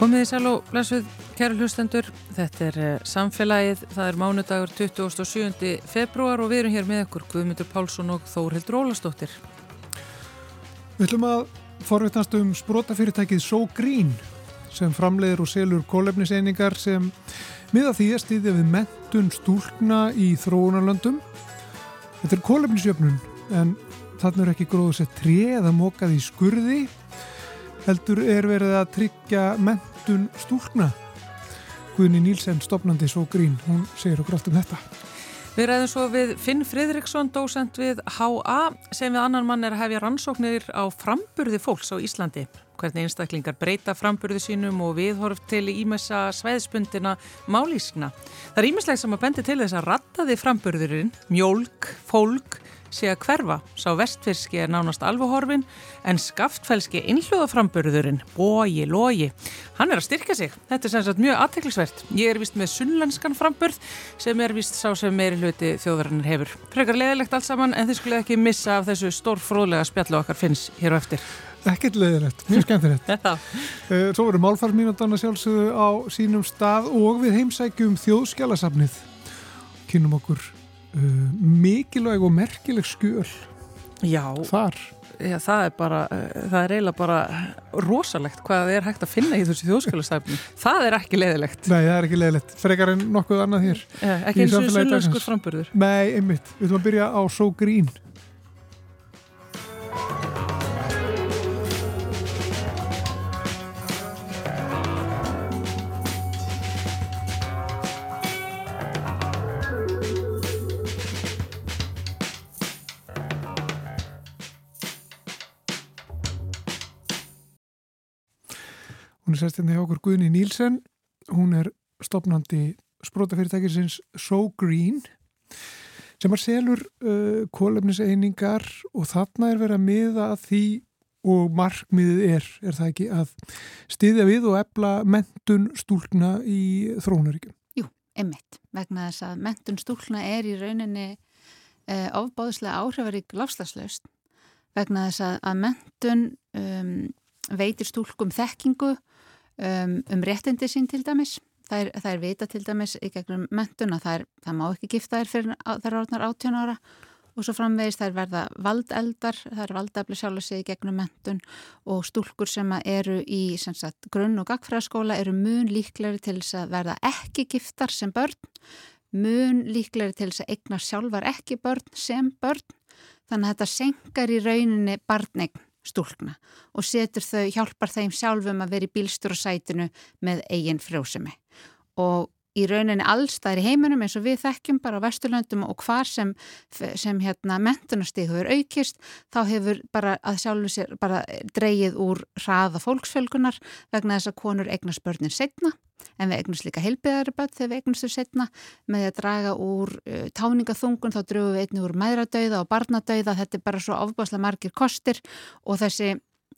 Komið í sæl og blessuð, kæru hlustendur. Þetta er uh, samfélagið, það er mánudagur 27. februar og við erum hér með ykkur Guðmundur Pálsson og Þórhildur Ólastóttir. Við ætlum að forvittnast um sprótafyrirtækið So Green sem framleiðir og selur kólefniseiningar sem miða því að stýðja við mentun stúlna í þróunarlöndum. Þetta er kólefnisjöfnun en þarna er ekki gróðs að trið eða mókað í skurði heldur er verið að tryggja mentun stúlna Guðni Nílsen, stopnandi svo grín hún segir okkur allt um þetta. Við ræðum svo við Finn Fridriksson dósend við HA sem við annan mann er að hefja rannsóknir á framburði fólks á Íslandi. Hvernig einstaklingar breyta framburði sínum og viðhorf til ímessa sveiðspundina málískna. Það er ímislega sem að bendi til þess að rattaði framburðurinn, mjólk, fólk sé að hverfa. Sá vestfyrski er nánast alvehorfin en skaftfælski innhljóðaframburðurinn, bói, logi, hann er að styrka sig. Þetta er sem sagt mjög aðteklisvert. Ég er vist með sunnlenskan framburð sem er vist sá sem meiri hluti þjóðarinnar hefur. Frekar leðilegt allt saman en þið skulle ekki missa af þessu stórfróðlega spjallu okkar finns hér og eftir. Ekkert leðilegt, mjög skemmtilegt. Þetta. Eh, svo verður málfarsmínutana sjálfsögðu á sínum stað og við heimsækjum þjóðskjálasafnið. Kynum okkur uh, mikilvæg og merkileg skjöl Já, þar Já, það er bara, uh, það er eiginlega bara rosalegt hvað er hægt að finna í þessu þjóðskjálfstæfni. Það er ekki leiðilegt. Nei, það er ekki leiðilegt. Frekar en nokkuð annað hér. Ja, ekki eins og sunnlöskur framburður. Nei, einmitt. Við ætlum að byrja á So Green. Sestinni hjá okkur Guðni Nílsen. Hún er stopnandi sprótafyrirtækisins So Green sem er selur uh, kólefniseiningar og þarna er verið að miða að því og markmiðið er, er það ekki að stiðja við og ebla mentun stúlna í þróunaríkjum? Jú, einmitt, vegna þess að mentun stúlna er í rauninni uh, ofbáðslega áhrifarík lafslagslaust vegna þess að, að mentun um, veitir stúlkum þekkingu um, um réttindi sín til dæmis. Það er, það er vita til dæmis í gegnum mentun að það, er, það má ekki gifta þær fyrir þær átnar 18 ára og svo framvegist þær verða valdeldar, það er valdefli sjálf að segja í gegnum mentun og stúlkur sem eru í sagt, grunn- og gagfræðaskóla eru mun líkleri til þess að verða ekki giftar sem börn, mun líkleri til þess að eigna sjálfar ekki börn sem börn, þannig að þetta senkar í rauninni barnegn stúlkna og setur þau, hjálpar þeim sjálfum að vera í bílstúrasætinu með eigin frjósemi. Og í rauninni allstæðir í heiminum eins og við þekkjum bara á Vesturlöndum og hvar sem, sem hérna mentunastík hefur aukist þá hefur bara að sjálfu sér bara dreyið úr hraða fólksfölgunar vegna þess að konur eignast börnin setna en við eignast líka heilbeðari börn þegar við eignast þau setna með að draga úr uh, táningaþungun þá drögum við einnig úr mæðradauða og barnadauða þetta er bara svo ofbáslega margir kostir og þessi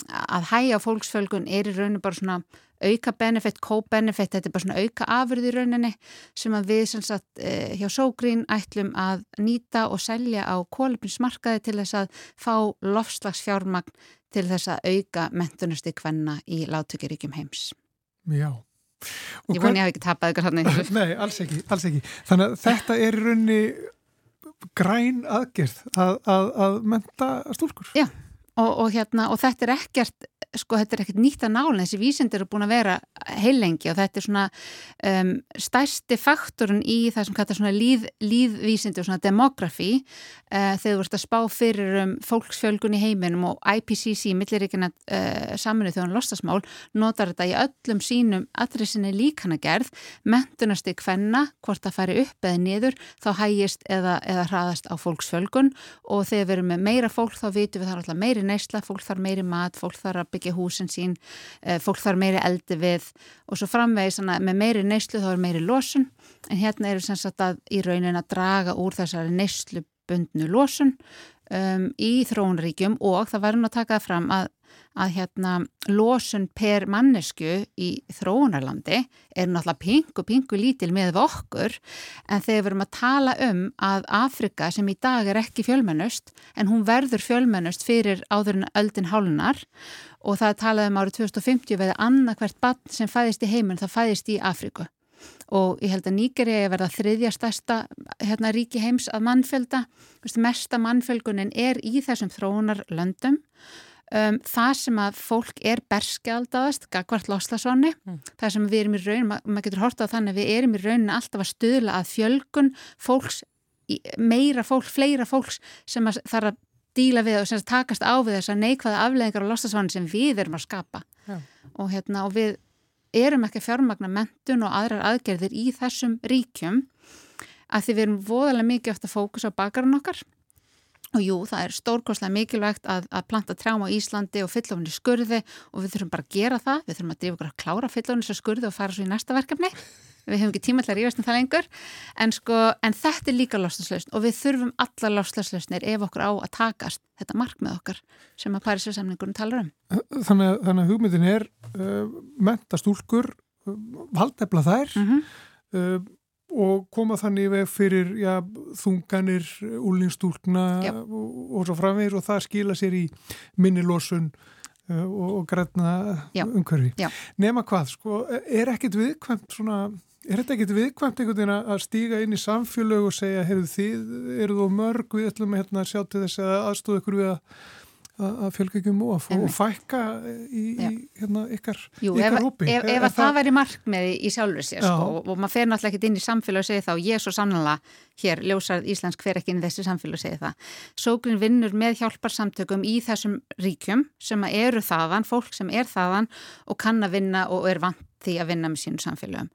að hæja fólksfölgun er í rauninu bara svona auka benefit, co-benefit, þetta er bara svona auka afurð í rauninni sem að við sem sagt eh, hjá Sógrín ætlum að nýta og selja á kólupinsmarkaði til þess að fá lofslagsfjármagn til þess að auka mentunusti hvenna í látökjuríkjum heims. Já. Og ég voni að ég hef ekki tapað ykkur hann eitthvað. Nei, alls ekki, alls ekki. Þannig að þetta er í rauninni græn aðgerð að, að, að menta stúlkur. Já, og, og hérna, og þetta er ekkert sko þetta er ekkert nýtt að nála þessi vísendur eru búin að vera heilengi og þetta er svona um, stærsti faktorun í það sem kallar svona líð, líðvísendur, svona demografi uh, þegar þú vart að spá fyrir um fólksfjölgun í heiminum og IPCC, milliríkina uh, saminuð þjóðan lostasmál, notar þetta í öllum sínum adressinni líkana gerð mentunasti hvenna, hvort það færi upp eða niður, þá hægist eða, eða hraðast á fólksfjölgun og þegar við erum með meira fólk þá vitum við það er alltaf meiri neysla, fólk þarf meiri mat, fólk þarf byggja húsin sín, eh, fólk þarf meiri eldi við og svo framvegi með meiri neyslu þá er meiri losun. En hérna eru sem sagt að í raunin að draga úr þessari neyslubundnu losun um, í þróunríkjum og það verður nú að taka fram að að hérna losun per mannesku í þróunarlandi er náttúrulega pingu, pingu lítil með okkur en þegar við erum að tala um að Afrika sem í dag er ekki fjölmennust en hún verður fjölmennust fyrir áður en öldin hálunar og það talaði um árið 2050 veði annarkvært bann sem fæðist í heiminn það fæðist í Afriku og ég held að Nýgeri er verið að þriðja stærsta hérna, ríki heims að mannfjölda. Mesta mannfjölgunin er í þessum þróunarlöndum um, það sem að fólk er berskjaldaðast, gagvart loslasvanni mm. það sem við erum í raun, maður mað getur hortað þannig að við erum í raunin alltaf að stuðla að fjölgun fólks, meira fólk, fleira fólks sem að þarf að díla við og sem takast á við þess að neikvæða afleðingar á loslasvanni sem við erum að skapa ja. og, hérna, og við erum ekki að fjármagna mentun og aðrar aðgerðir í þessum ríkjum að því við erum voðalega mikið að fókus á bakarinn okkar og jú, það er stórkoslega mikilvægt að, að planta trjám á Íslandi og fyllofni skurði og við þurfum bara að gera það, við þurfum að drifa okkur að klára fyllofni skurði og fara svo í næsta verkefni. Við hefum ekki tíma til að rífast um það lengur. En, sko, en þetta er líka lofslagslausn og við þurfum alla lofslagslausnir ef okkur á að takast þetta markmið okkar sem að Parísasamningunum talar um. Þannig, þannig að hugmyndin er uh, mentastúlkur uh, valdefla þær. Mm -hmm. uh, og koma þannig veg fyrir já, þunganir, úlningstúlkna og, og svo framvegir og það skila sér í minnilosun uh, og, og græna umhverfi. Nema hvað, sko, er ekkit viðkvæmt svona Er þetta ekkit viðkvæmt einhvern veginn að stíga inn í samfélög og segja, heyrðu þið, eru þú mörg, við ætlum hérna að sjá til þess að aðstóða ykkur við að að fjölga ekki um og fækka í, í hérna, ykkar, Jú, ykkar ef, hópi. Ef, ef, ef það væri markmiði í sjálfur sér sko, og, og maður fer náttúrulega ekki inn í samfélag og segir það og ég er svo sannlega hér ljósað Íslensk hver ekki inn í þessi samfélag og segir það. Sógrinn vinnur með hjálparsamtökum í þessum ríkjum sem eru þaðan, fólk sem er þaðan og kann að vinna og er vant því að vinna með sínum samfélagum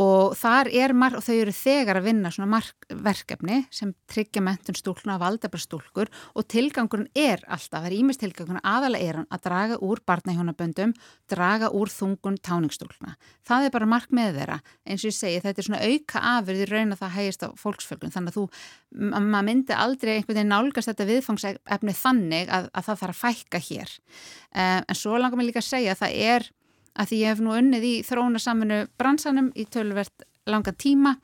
og þar er marg, og þau eru þegar að vinna svona markverkefni sem tryggja mentun stúlna af aldabra stúlkur og tilgangurinn er alltaf, það er ímest tilgangurinn aðalega er hann að draga úr barnahjónaböndum, draga úr þungun táningstúlna. Það er bara mark með þeirra, eins og ég segi, þetta er svona auka afurði raun að það hægist á fólksfölgun þannig að þú, maður myndi aldrei einhvern veginn nálgast þetta viðfangsefni þannig að, að það þarf að fækka hér. Uh, en svo langar mér líka að segja að það er að því ég hef nú unnið í þróunarsaminu bransanum í tölvert langa tíma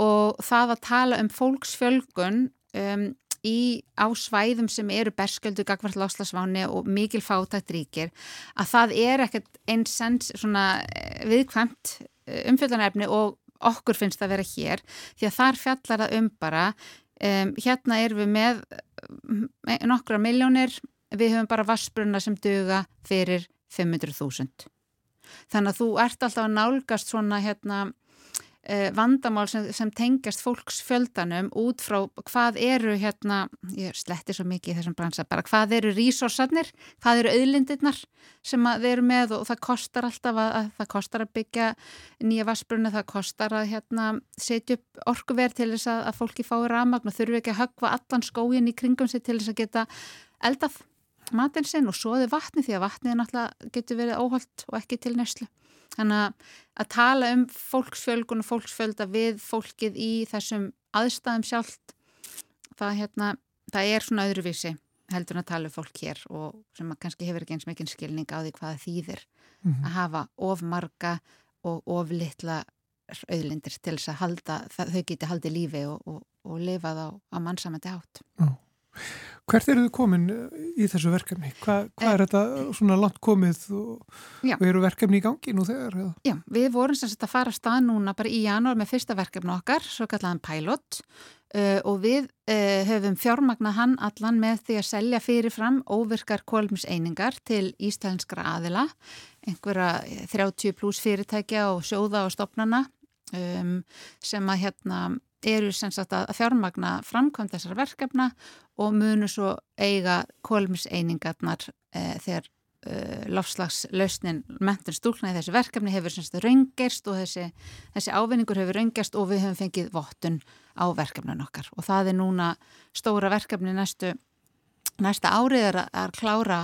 og það að tala um fólksfjölgun um, í, á svæðum sem eru bersköldu gagvart láslasváni og mikil fátækt ríkir að það er ekkert eins svona eh, viðkvæmt eh, umfjöldanarefni og okkur finnst það að vera hér því að þar fjallar það um bara um, hérna erum við með eh, nokkra miljónir við höfum bara vassbrunna sem duga fyrir 500.000 þannig að þú ert alltaf að nálgast svona hérna eh, vandamál sem, sem tengjast fólksfjöldanum út frá hvað eru hérna, ég sletti svo mikið í þessum bransa, bara hvað eru resursarnir, hvað eru auðlindirnar sem við erum með og það kostar alltaf að, að það kostar að byggja nýja vassbrunni, það kostar að hérna setja upp orkuverð til þess að, að fólki fái ramagn og þurfu ekki að högva allan skóin í kringum sig til þess að geta eldað matinn sinn og svoði vatni því að vatnið náttúrulega getur verið óholt og ekki til neslu. Þannig að, að tala um fólksfjölgun og fólksfjölda við fólkið í þessum aðstæðum sjálft, það, hérna, það er svona öðruvísi heldur að tala um fólk hér og sem kannski hefur ekki eins mikið skilning á því hvaða þýðir mm -hmm. að hafa of marga og of litla auðlindir til þess að halda, þau geti haldið lífi og, og, og lifað á, á mannsamandi átt. Já. Hvert eru þið komin eh, í þessu verkefni? Hva, hvað er þetta svona langt komið og, og eru verkefni í gangi nú þegar? Eða? Já, við vorum sem sagt að fara að stað núna bara í janúar með fyrsta verkefni okkar, svo kallaðan Pilot uh, og við uh, höfum fjármagnað hann allan með því að selja fyrirfram óvirkar kolumseiningar til íslenskra aðila, einhverja 30 pluss fyrirtækja og sjóða og stopnana um, sem að hérna eru sem sagt að fjármagna framkvæm þessar verkefna og munu svo eiga kolmiseiningarnar e, þegar e, lofslagslausnin mentur stúlna í þessu verkefni hefur semst raungerst og þessi, þessi ávinningur hefur raungerst og við höfum fengið vottun á verkefnun okkar. Og það er núna stóra verkefni næstu næsta árið er að klára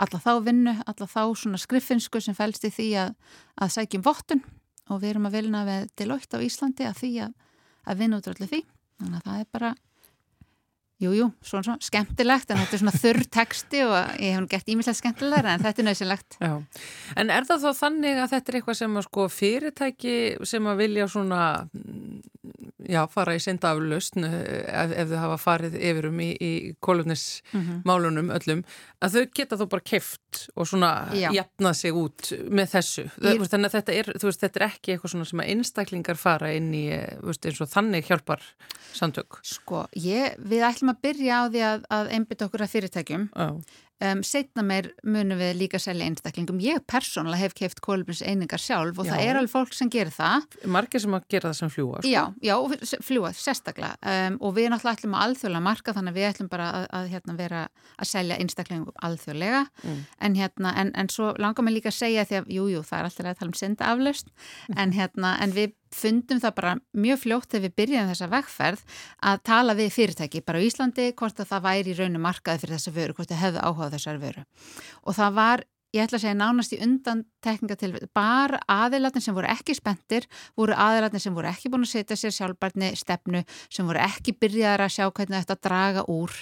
alla þá vinnu, alla þá svona skriffinsku sem fælst í því að, að sækjum vottun. Og við erum að vilna við Deloitte á Íslandi að því að að vinna út allir því. Þannig að það er bara Jújú, jú, svona svona skemmtilegt en þetta er svona þurr texti og ég hef gert ímillega skemmtilegra en þetta er nöðsynlegt Já, en er það þá þannig að þetta er eitthvað sem að sko fyrirtæki sem að vilja svona já, fara í syndaflust ef, ef þau hafa farið yfirum í, í kólumnismálunum mhm. öllum, að þau geta þó bara keft og svona jafnað sig út með þessu. Ég... Þannig að þetta er, veist, þetta er ekki eitthvað svona sem að einstaklingar fara inn í veist, eins og þannig hjálpar samtök. Sko, ég, við ætlum að byrja á því að, að einbita okkur að fyrirtækjum. Já. Um, Setna meir munum við líka selja einstaklingum. Ég persónulega hef keift kólumins einingar sjálf og já. það er alveg fólk sem gerir það. Margir sem að gera það sem fljúa. Sko? Já, já, fljúa, sérstaklega. Um, og við náttúrulega ætlum að alþjóðlega marka þannig að við ætlum bara að, að hérna, vera að selja einstaklingum alþjóðlega. Mm. En, hérna, en, en svo langar mér líka að segja því að, jújú, jú, það er alltaf að tala um synda aflaust, en, hérna, en við fundum það bara mjög fljótt þegar við byrjum þessa vegferð að tala við fyrirtæki bara á Íslandi hvort að það væri í raunum markaði fyrir þessa vöru, hvort þau hefðu áhugað þessar vöru. Og það var, ég ætla að segja nánast í undan tekninga til, bara aðilatni sem voru ekki spendir, voru aðilatni sem voru ekki búin að setja sér sjálfbarni stefnu, sem voru ekki byrjaðar að sjá hvernig þetta draga úr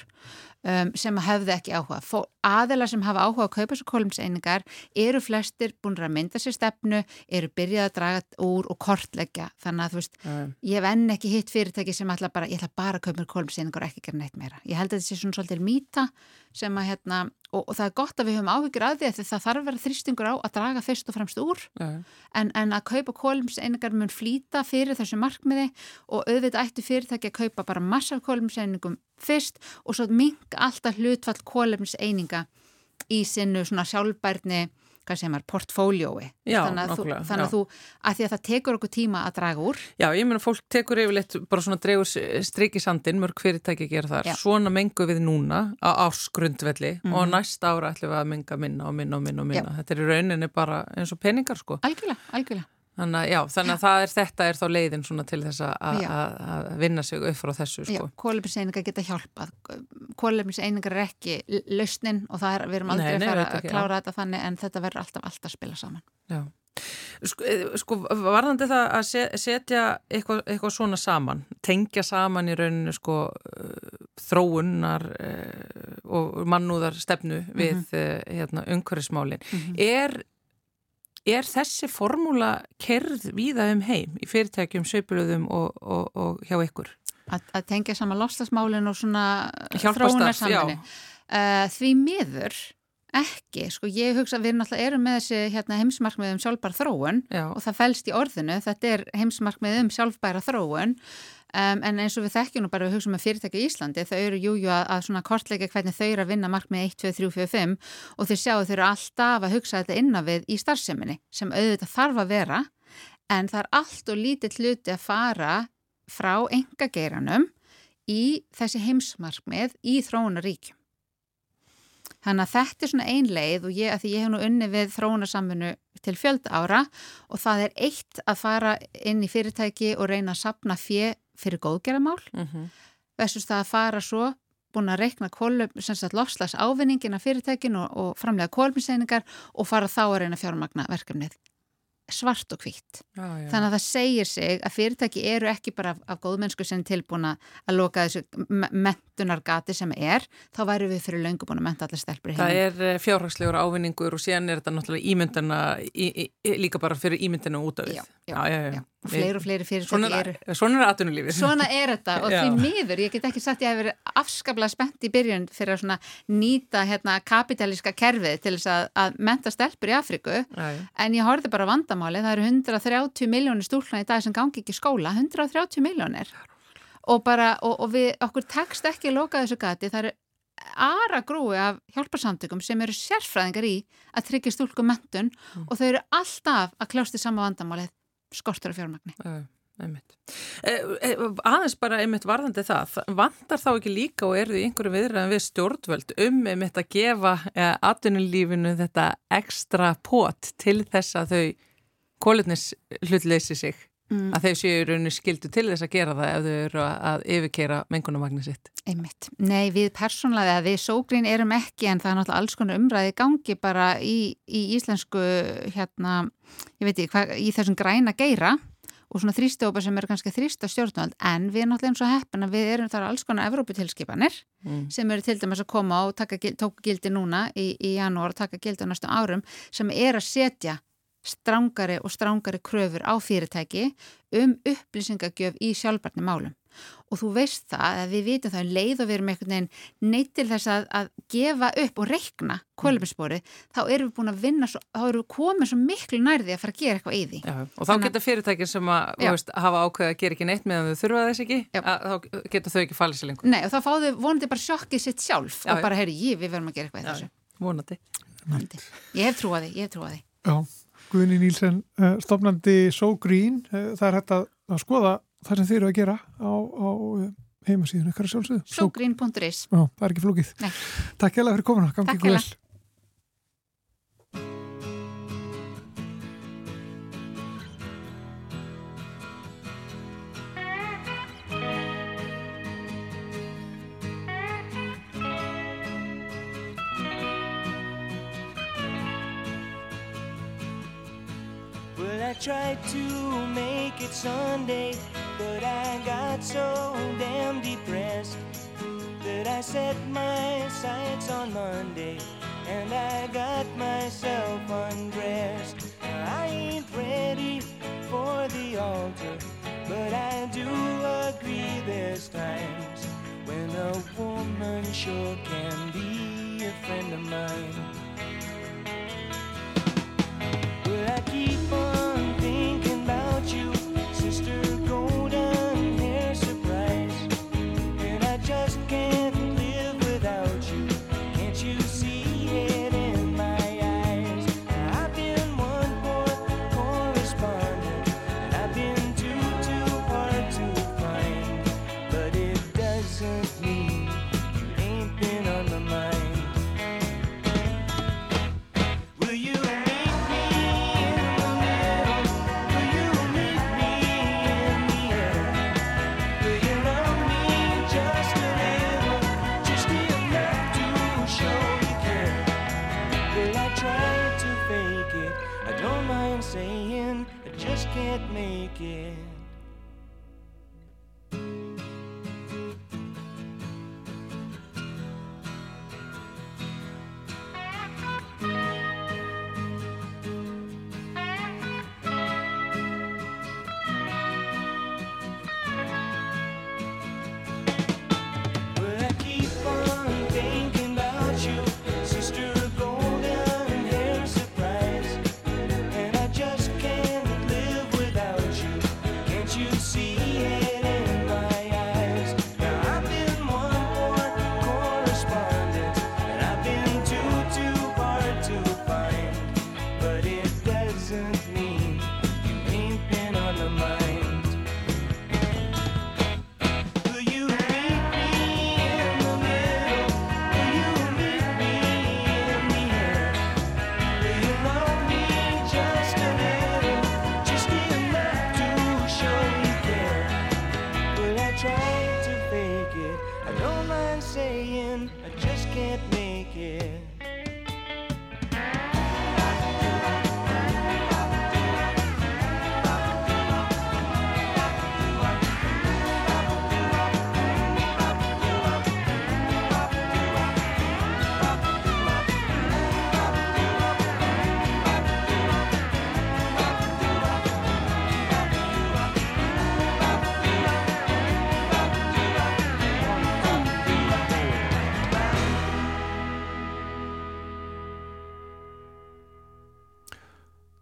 um, sem hafði ekki áhuga. Fó, aðila sem hafa áhuga að kaupa svo kolumseiningar eru flestir búin að mynda sér stefnu, eru byrjað að draga úr og kortleggja. Þannig að þú veist, mm. ég hef enn ekki hitt fyrirtæki sem ætla bara, ég ætla bara að kaupa kolumseiningar og ekki gera neitt meira. Ég held að þetta sé svona svolítið mýta sem að hérna, og, og það er gott að við höfum áhugir að því að það þarf að vera þrýstingur á að draga fyrst og fremst úr mm. en, en að kaupa kolumseiningar mun flýta fyrir þessu markmiði og auðvitað ættu fyrirtæki að kaupa bara massa kolumseiningum fyrst og svo mink alltaf hlutfall kólefniseininga í sinnu svona sjálfbærni hvað sem er, portfóliói. Þannig að, þannig að þú, að því að það tekur okkur tíma að draga úr. Já, ég meina fólk tekur yfirleitt bara svona dregur strikisandin, mörg fyrirtæki gera þar. Já. svona mengu við núna á áskrundvelli mm -hmm. og næsta ára ætlum við að menga minna og minna og minna og minna. Þetta er í rauninni bara eins og peningar sko. Algjörlega, algjörlega Þannig að, já, þannig að er, þetta er þá leiðin til þess að vinna sig upp frá þessu. Sko. Já, kólefniseiningar geta hjálpað. Kólefniseiningar er ekki lausnin og það er, við erum aldrei nei, nei, að fara að ekki, klára já. þetta þannig en þetta verður alltaf alltaf að spila saman. Já. Sko, eh, sko varðandi það að setja eitthvað, eitthvað svona saman, tengja saman í rauninu sko eh, þróunnar eh, og mannúðar stefnu við mm -hmm. hérna, umhverfismálinn, mm -hmm. er Er þessi formúla kerð víða um heim í fyrirtækjum, söpulöðum og, og, og hjá ykkur? Að, tengja saman lofslagsmálinn og svona þróunarsamlinni. Uh, því miður ekki, sko ég hugsa að við náttúrulega erum með þessi hérna, heimsmarkmið um sjálfbæra þróun Já. og það fælst í orðinu, þetta er heimsmarkmið um sjálfbæra þróun Um, en eins og við þekkjum nú bara við hugsaum með fyrirtæki í Íslandi, þau eru jújú að, að svona kortleika hvernig þau eru að vinna mark með 1, 2, 3, 4, 5 og þau sjáu þau eru alltaf að hugsa þetta innan við í starfseminni sem auðvitað þarf að vera en það er allt og lítið hluti að fara frá engageiranum í þessi heimsmarkmið í þróunaríkjum. Þannig að þetta er svona ein leið og ég, ég hef nú unni við þróunarsamfunnu til fjöld ára og það er eitt að fara inn í fyrirtæki og reyna að sapna fjö fyrir góðgeramál mm -hmm. versus það að fara svo búin að reikna lofslags ávinningina fyrirtækin og, og framlega kólminseiningar og fara þá að reyna fjármagna verkefnið svart og hvitt. Þannig að það segir sig að fyrirtæki eru ekki bara af, af góðmennsku sem tilbúna að loka þessu mentunargati sem er, þá væru við fyrir löngu búin að menta allir stelpur heim. Það er eh, fjárhagslegur ávinningur og síðan er þetta náttúrulega ímyndana, í, í, líka bara fyrir ímyndina út af því. Já, já, já. já og fleiri og fleiri fyrirtæki svona, eru Svona er aðtunulífið Svona er þetta og því miður, ég get ekki sagt ég hef verið afskaplega spennt í byrjun fyrir að nýta hérna, kapitalíska kerfið til þess að, að menta stelpur í Afriku Æ. en ég horfið bara vandamáli, það eru 130 miljónir stúlna í dag sem gangi ekki skóla 130 miljónir og, bara, og, og við, okkur tekst ekki að loka þessu gati, það eru aðra grúi af hjálparsamtökum sem eru sérfræðingar í að tryggja stúlku mentun mm. og þau eru alltaf að kljást í sama vandamálið skortur af fjármagni. Einmitt. E, e, aðeins bara einmitt varðandi það, vandar þá ekki líka og eru því einhverju viðræðan við stjórnvöld um einmitt að gefa e, atvinnulífinu þetta ekstra pot til þess að þau kólutnis hlutleysi sig mm. að þau séu rauninu skildu til þess að gera það ef þau eru að yfirkeira mengunumagni sitt. Einmitt. Nei, við persónlega, við sógrín erum ekki en það er náttúrulega alls konar umræði gangi bara í, í íslensku hérna, ég veit ekki, hva, í þessum græna geira og svona þrýstjópa sem eru kannski þrýst á stjórnvald en við erum náttúrulega eins og heppin að við erum þar alls konar Evróputilskipanir mm. sem eru til dæmis að koma og taka, tóka gildi núna í, í janúar og taka gildi á næstum árum sem er að setja strángari og strángari kröfur á fyrirtæki um upplýsingagjöf í sjálfbarni málum og þú veist það að við vitum það um leið og við erum einhvern veginn neitt til þess að, að gefa upp og reikna kólumspori, þá erum við búin að vinna svo, þá erum við komið svo miklu nærði að fara að gera eitthvað í því. Já, og þá Þannig, geta fyrirtækir sem að veist, hafa ákveð að gera ekki neitt meðan þau þurfa þess ekki, að, þá geta þau ekki fallið sér lengur. Nei, og þá fáðu vonandi bara sjokkið sitt sjálf já, og bara, herri, ég, við verðum að gera eitthvað í þessu. Vonandi. vonandi. Ég hef trúaði, ég hef trúaði. Já, Guðni Nílsen, eh, stofnandi So Green, eh, það er hægt að skoða það sem þeir eru að gera á, á eh, heimasíðun ekkar sjálfsögðu. Sogreen.is Já, það er ekki flókið. Nei. Takk hella fyrir komuna, gangi ykkur vel. I tried to make it Sunday But I got so damn depressed that I set my sights on Monday and I got myself undressed. I ain't ready for the altar, but I do agree there's times when a woman sure can be a friend of mine. can't make it.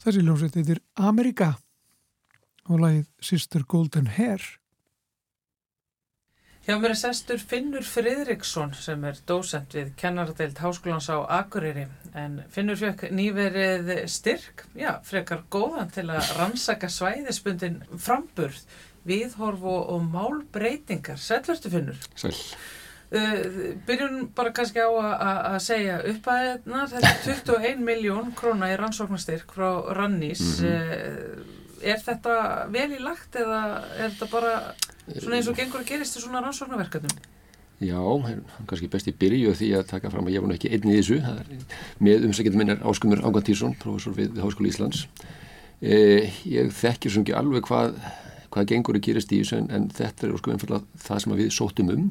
Þessi ljónsveit heitir Amerika og lagið Sister Golden Hair. Hjá mér er sestur Finnur Fridriksson sem er dósent við kennaradeild Háskólans á Akureyri en Finnur fjökk nýverið styrk, já, frekar góðan til að rannsaka svæðispundin framburð, viðhorf og, og málbreytingar. Sælvertu Finnur? Sæl. Uh, byrjum bara kannski á að segja upp að þetta er 21 miljón króna í rannsóknastyrk frá Rannís. Mm -hmm. uh, er þetta vel í lagt eða er þetta bara svona eins og gengur að gerist í svona rannsóknarverkefnum? Já, kannski besti byrju því að taka fram að ég var nú ekki einn í þessu. Með umsækjum minn er Áskumur Ágantýrsson, professor við Háskóli Íslands. E, ég þekkir svo ekki alveg hvað, hvað gengur að gerast í þessu en, en þetta er sko einfallega það sem við sóttum um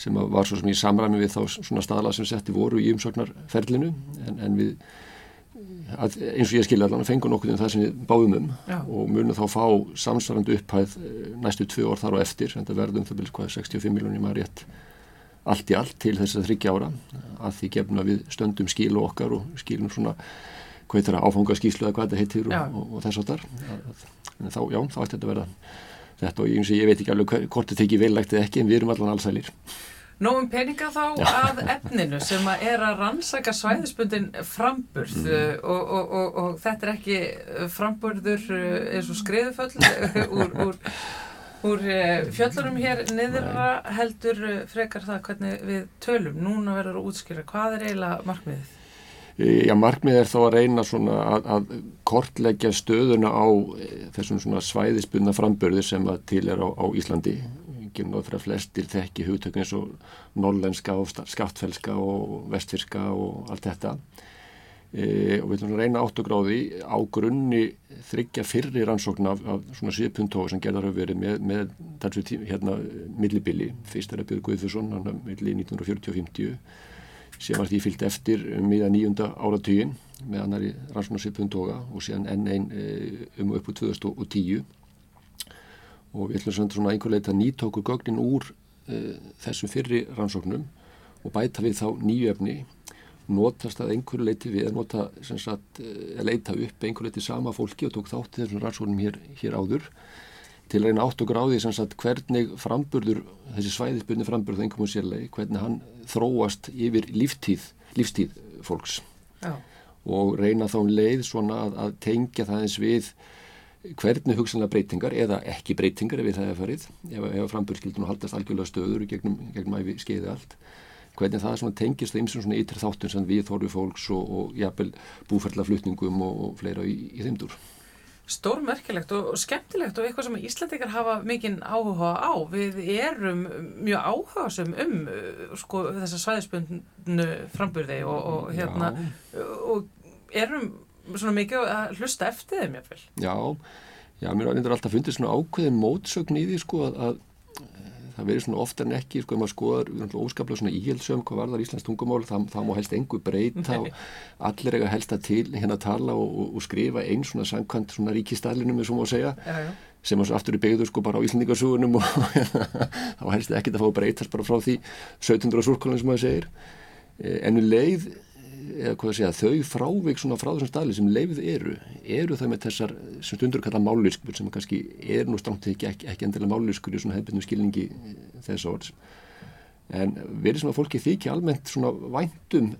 sem var svo sem í samræmi við þá svona staðla sem setti voru í umsóknarferlinu en, en við að, eins og ég skilja allan að fengu nokkuð um það sem við báðum um Já. og munum þá fá samsvarandi upphæð eh, næstu tvö ár þar á eftir en það verðum það byrjum hvað 65 miljónir maður rétt allt í allt til þess að þryggja ára. Að því gefna við stöndum skilu okkar og skilum svona hvað þetta er að áfanga skíslu eða hvað þetta heitir og, og, og þess að þar en þá, já, þá ætti þetta að vera þetta og ég, ég veit ekki alveg hvort þetta ekki veillagt eða ekki en við erum allan allsælir Nóum peninga þá að efninu sem að er að rannsaka svæðisbundin framburð mm. Uh, og, og, og þetta er ekki framburður uh, eins og skriðuföll úr, úr, úr fjöllunum hér niðurra heldur frekar það hvernig við tölum núna verður að útskýra hvað er eiginlega markmiðið? Já, markmið er þá að reyna að, að kortleggja stöðuna á eh, þessum svæðisbunna frambörði sem til er á, á Íslandi. Ekki náttúrulega fyrir að flestir þekki hugtökun eins og norlenska og skattfelska og vestfyrska og allt þetta. E, og við að reyna áttugráði á grunni þryggja fyrri rannsókn af, af svona 7.2 sem gerðar hafa verið með, með þessu tím, hérna millibili. Fyrst er að byrja Guðfursson, hann er milli 1940 og 50 sem var því fyllt eftir um miða nýjunda áratugin með annari rannsónarsipun toga og síðan enn einn eh, um upp úr 2010 og við ætlum svona einhver leita nýtóku gögnin úr uh, þessum fyrri rannsóknum og bæta við þá nýju efni. Notast að einhver leiti við að nota, sagt, að leita upp einhver leiti sama fólki og tók þátti þessum rannsóknum hér, hér áður til að reyna átt og gráði sagt, hvernig framburður, þessi svæðisbyrni framburð einhverjum og sérlegi, hvernig hann þróast yfir líftíð, lífstíð fólks. Já. og reyna þá um leið svona að, að tengja það eins við hvernig hugsanlega breytingar eða ekki breytingar ef við það er farið, ef, ef framburðskildunum haldast algjörlega stöður gegnum, gegnum æfi skeiði allt. Hvernig það svona tengist það eins og svona ytri þáttun sem við þorfi fólks og, og jafnvel búferðlaflutningum og, og fleira í, í þeimdur stórmerkilegt og skemmtilegt og eitthvað sem Íslandikar hafa mikinn áhuga á. Við erum mjög áhugasum um sko, þessa svæðispundnu frambyrði og, og, hérna, og erum svona mikið að hlusta eftir þeim jáfnvel. Já, já, mér er alltaf fundið svona ákveðin mótsögn í því sko að það verður svona oftar en ekki, sko, ef maður skoðar óskaplega svona íhjöldsöm, hvað var þar Íslands tungumál það, það má helst engu breyta og allir eiga helst að til hérna að tala og, og, og skrifa einn svona sangkvæmt svona ríkistælinum, eins og maður segja já, já. sem að svo aftur er beigður sko bara á Íslandingarsugunum og þá helst ekki að fá breytast bara frá því 1700 surkólinn sem maður segir eh, en við leið eða hvað að segja, þau frávik svona frá þessum staðli sem leifið eru, eru þau með þessar sem stundur kalla mállískur sem kannski er nú stramt ekki, ekki, ekki endilega mállískur í svona hefðbundum skilningi eh, þess orðs. En verið að fólki þykja almennt svona væntum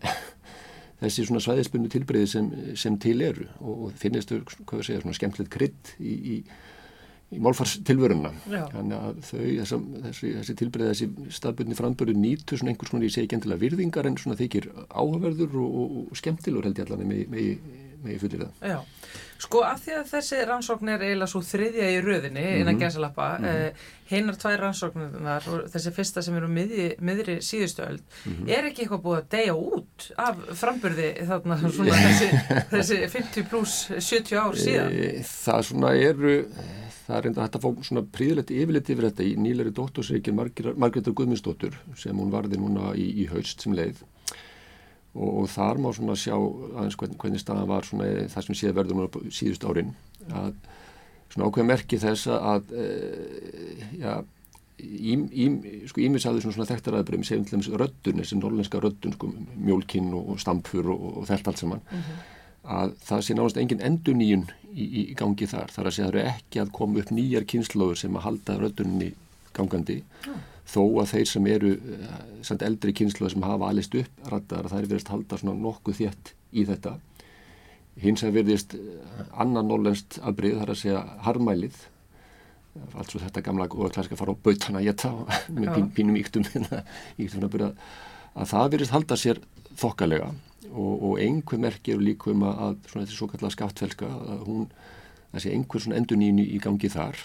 þessi svona svæðispunni tilbreyði sem, sem til eru og finnist þau, hvað að segja, svona skemmtilegt krydd í, í í málfarstilvöruna þannig að þau, þessa, þessi, þessi tilbreyð þessi staðbyrni frambörðu nýtu svona einhvers svona, ég segi ekki endilega virðingar en svona þykir áhugaverður og, og, og skemmtilur held ég allan með, með, með fullir það Já, sko að því að þessi rannsókn er eiginlega svo þriðja í röðinni mm -hmm. innan gæsalappa, mm -hmm. eh, heinar tvær rannsóknunar og þessi fyrsta sem eru miðri, miðri síðustöld, mm -hmm. er ekki eitthvað búið að deyja út af frambörði þarna svona þessi, þessi 50 pluss 70 ár síðan? E, það svona eru það er enda hægt að fá svona príðilegt yfirleitt yfir þetta í nýleri dóttorsreikin Margreðar Guðmundsdóttur sem hún varði núna í, í haust sem leið og, og þar má svona sjá aðeins hvern, hvernig staðan var svona það sem séð verður núna síðust árin að svona ákveða merki þess að e, já sko ímisaður svona, þekktaræðbreymi segjum til þess röddun, þessi norlenska röddun sko, mjólkinn og stampfur og, og þetta allt saman mm -hmm. að það sé náðast engin enduníun í, í gangi þar. Það er að segja að það eru ekki að koma upp nýjar kynnslóður sem að halda röddunni gangandi mm. þó að þeir sem eru uh, eldri kynnslóður sem hafa alist upp rættar verið að halda svona nokkuð þétt í þetta. Hins að verðist uh, annan nólenskt afbrið þar að segja harmælið alls og þetta gamla og klæðiska fara á bautana að geta með pín, pínum íktum að það verðist halda sér þokkalega og, og einhver merk eru líkum að, að svona þessi svo kallega skattfelska að hún, þessi einhver svona endur nýjum í gangi þar.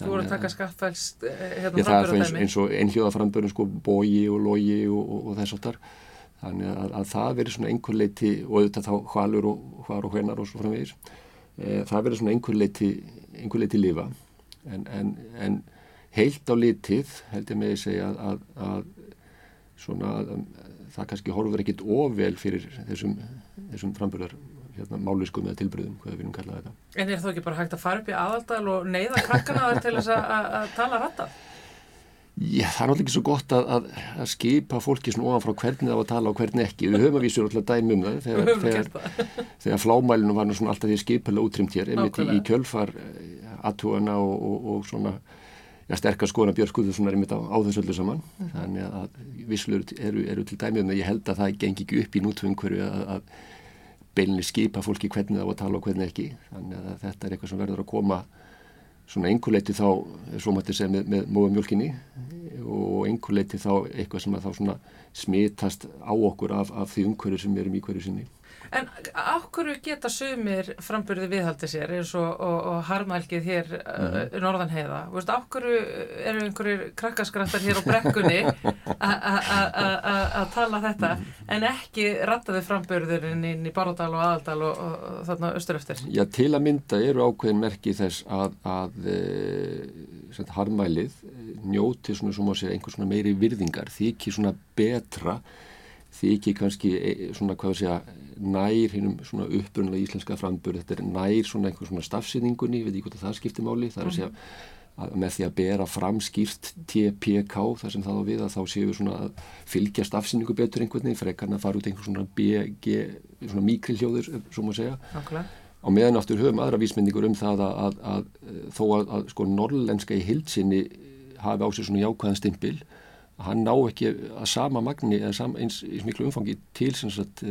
Þú voru að taka skattfælst eh, hérna framböru þeim eins og einhjóða framböru sko bógi og logi og, og, og þess aftar þannig að, að það veri svona einhver leiti og auðvitað þá hvalur og hvar og hvenar og svo framvegis e, það verður svona einhver leiti, einhver leiti lifa. En, en, en heilt á litið held ég með að segja að, að, að svona að, það kannski horfur ekkit ofvel fyrir þessum, þessum framböðar hérna, máluskum eða tilbröðum, hvað við viljum kalla þetta. En er þú ekki bara hægt að fara upp í aðaldal og neyða krakkana þar til þess að tala ratta? Já, það er náttúrulega ekki svo gott að, að, að skipa fólki svona ofan frá hvernig það var að tala og hvernig ekki. Við höfum að vísja alltaf dæmi um það þegar, þegar, þegar flámælinu var alltaf því skipilega útrymt hér, einmitt í, í kjölfar eh, aðtúana og, og, og svona ja, sterkar skona björnskuðu svona einmitt á, á þessu öllu saman. Þannig að visslur eru, eru til dæmi um það. Ég held að það gengi ekki upp í nútvöngverju að, að beilinni skipa fólki hvernig það var að tala og hvernig ekki. Þannig að þetta er eitthvað sem verður að koma svona einhverleiti þá, svo maður segja með, með móðumjólkinni og einhverleiti þá eitthvað sem að þá svona smitast á okkur af, af því umhverju sem erum í hverju sinni. En áhverju geta sumir frambyrði viðhaldi sér eins og, og, og harmælgið hér mm uh, norðan heiða? Áhverju eru einhverjir krakkaskrættar hér á brekkunni að tala þetta mm en ekki rattaði frambyrðurinn inn í Baródal og Aðaldal og, og þarna austur eftir? Já, til að mynda eru ákveðin merki þess að, að e, harmælið njóti svona, svona, svona, einhvers svona meiri virðingar, því ekki svona betra því ekki kannski e, svona hvað að segja nær hinnum svona upprunlega íslenska frambörð, þetta er nær svona einhver svona stafsynningunni, við veitum hvort að það skiptir máli, það er að segja að með því að bera fram skýrt TPK þar sem það á við að þá séu við svona að fylgja stafsynningu betur einhvern veginn, frekarna að fara út einhver svona BG, svona mikrilhjóður, svo maður segja. Okay. Á meðan áttur höfum aðra vísmynningur um það að, að, að þó að, að sko norrlenska í hildsinni hafi á sig svona jákvæðan stimpil hann ná ekki að sama magni eða eins, eins miklu umfangi til sagt,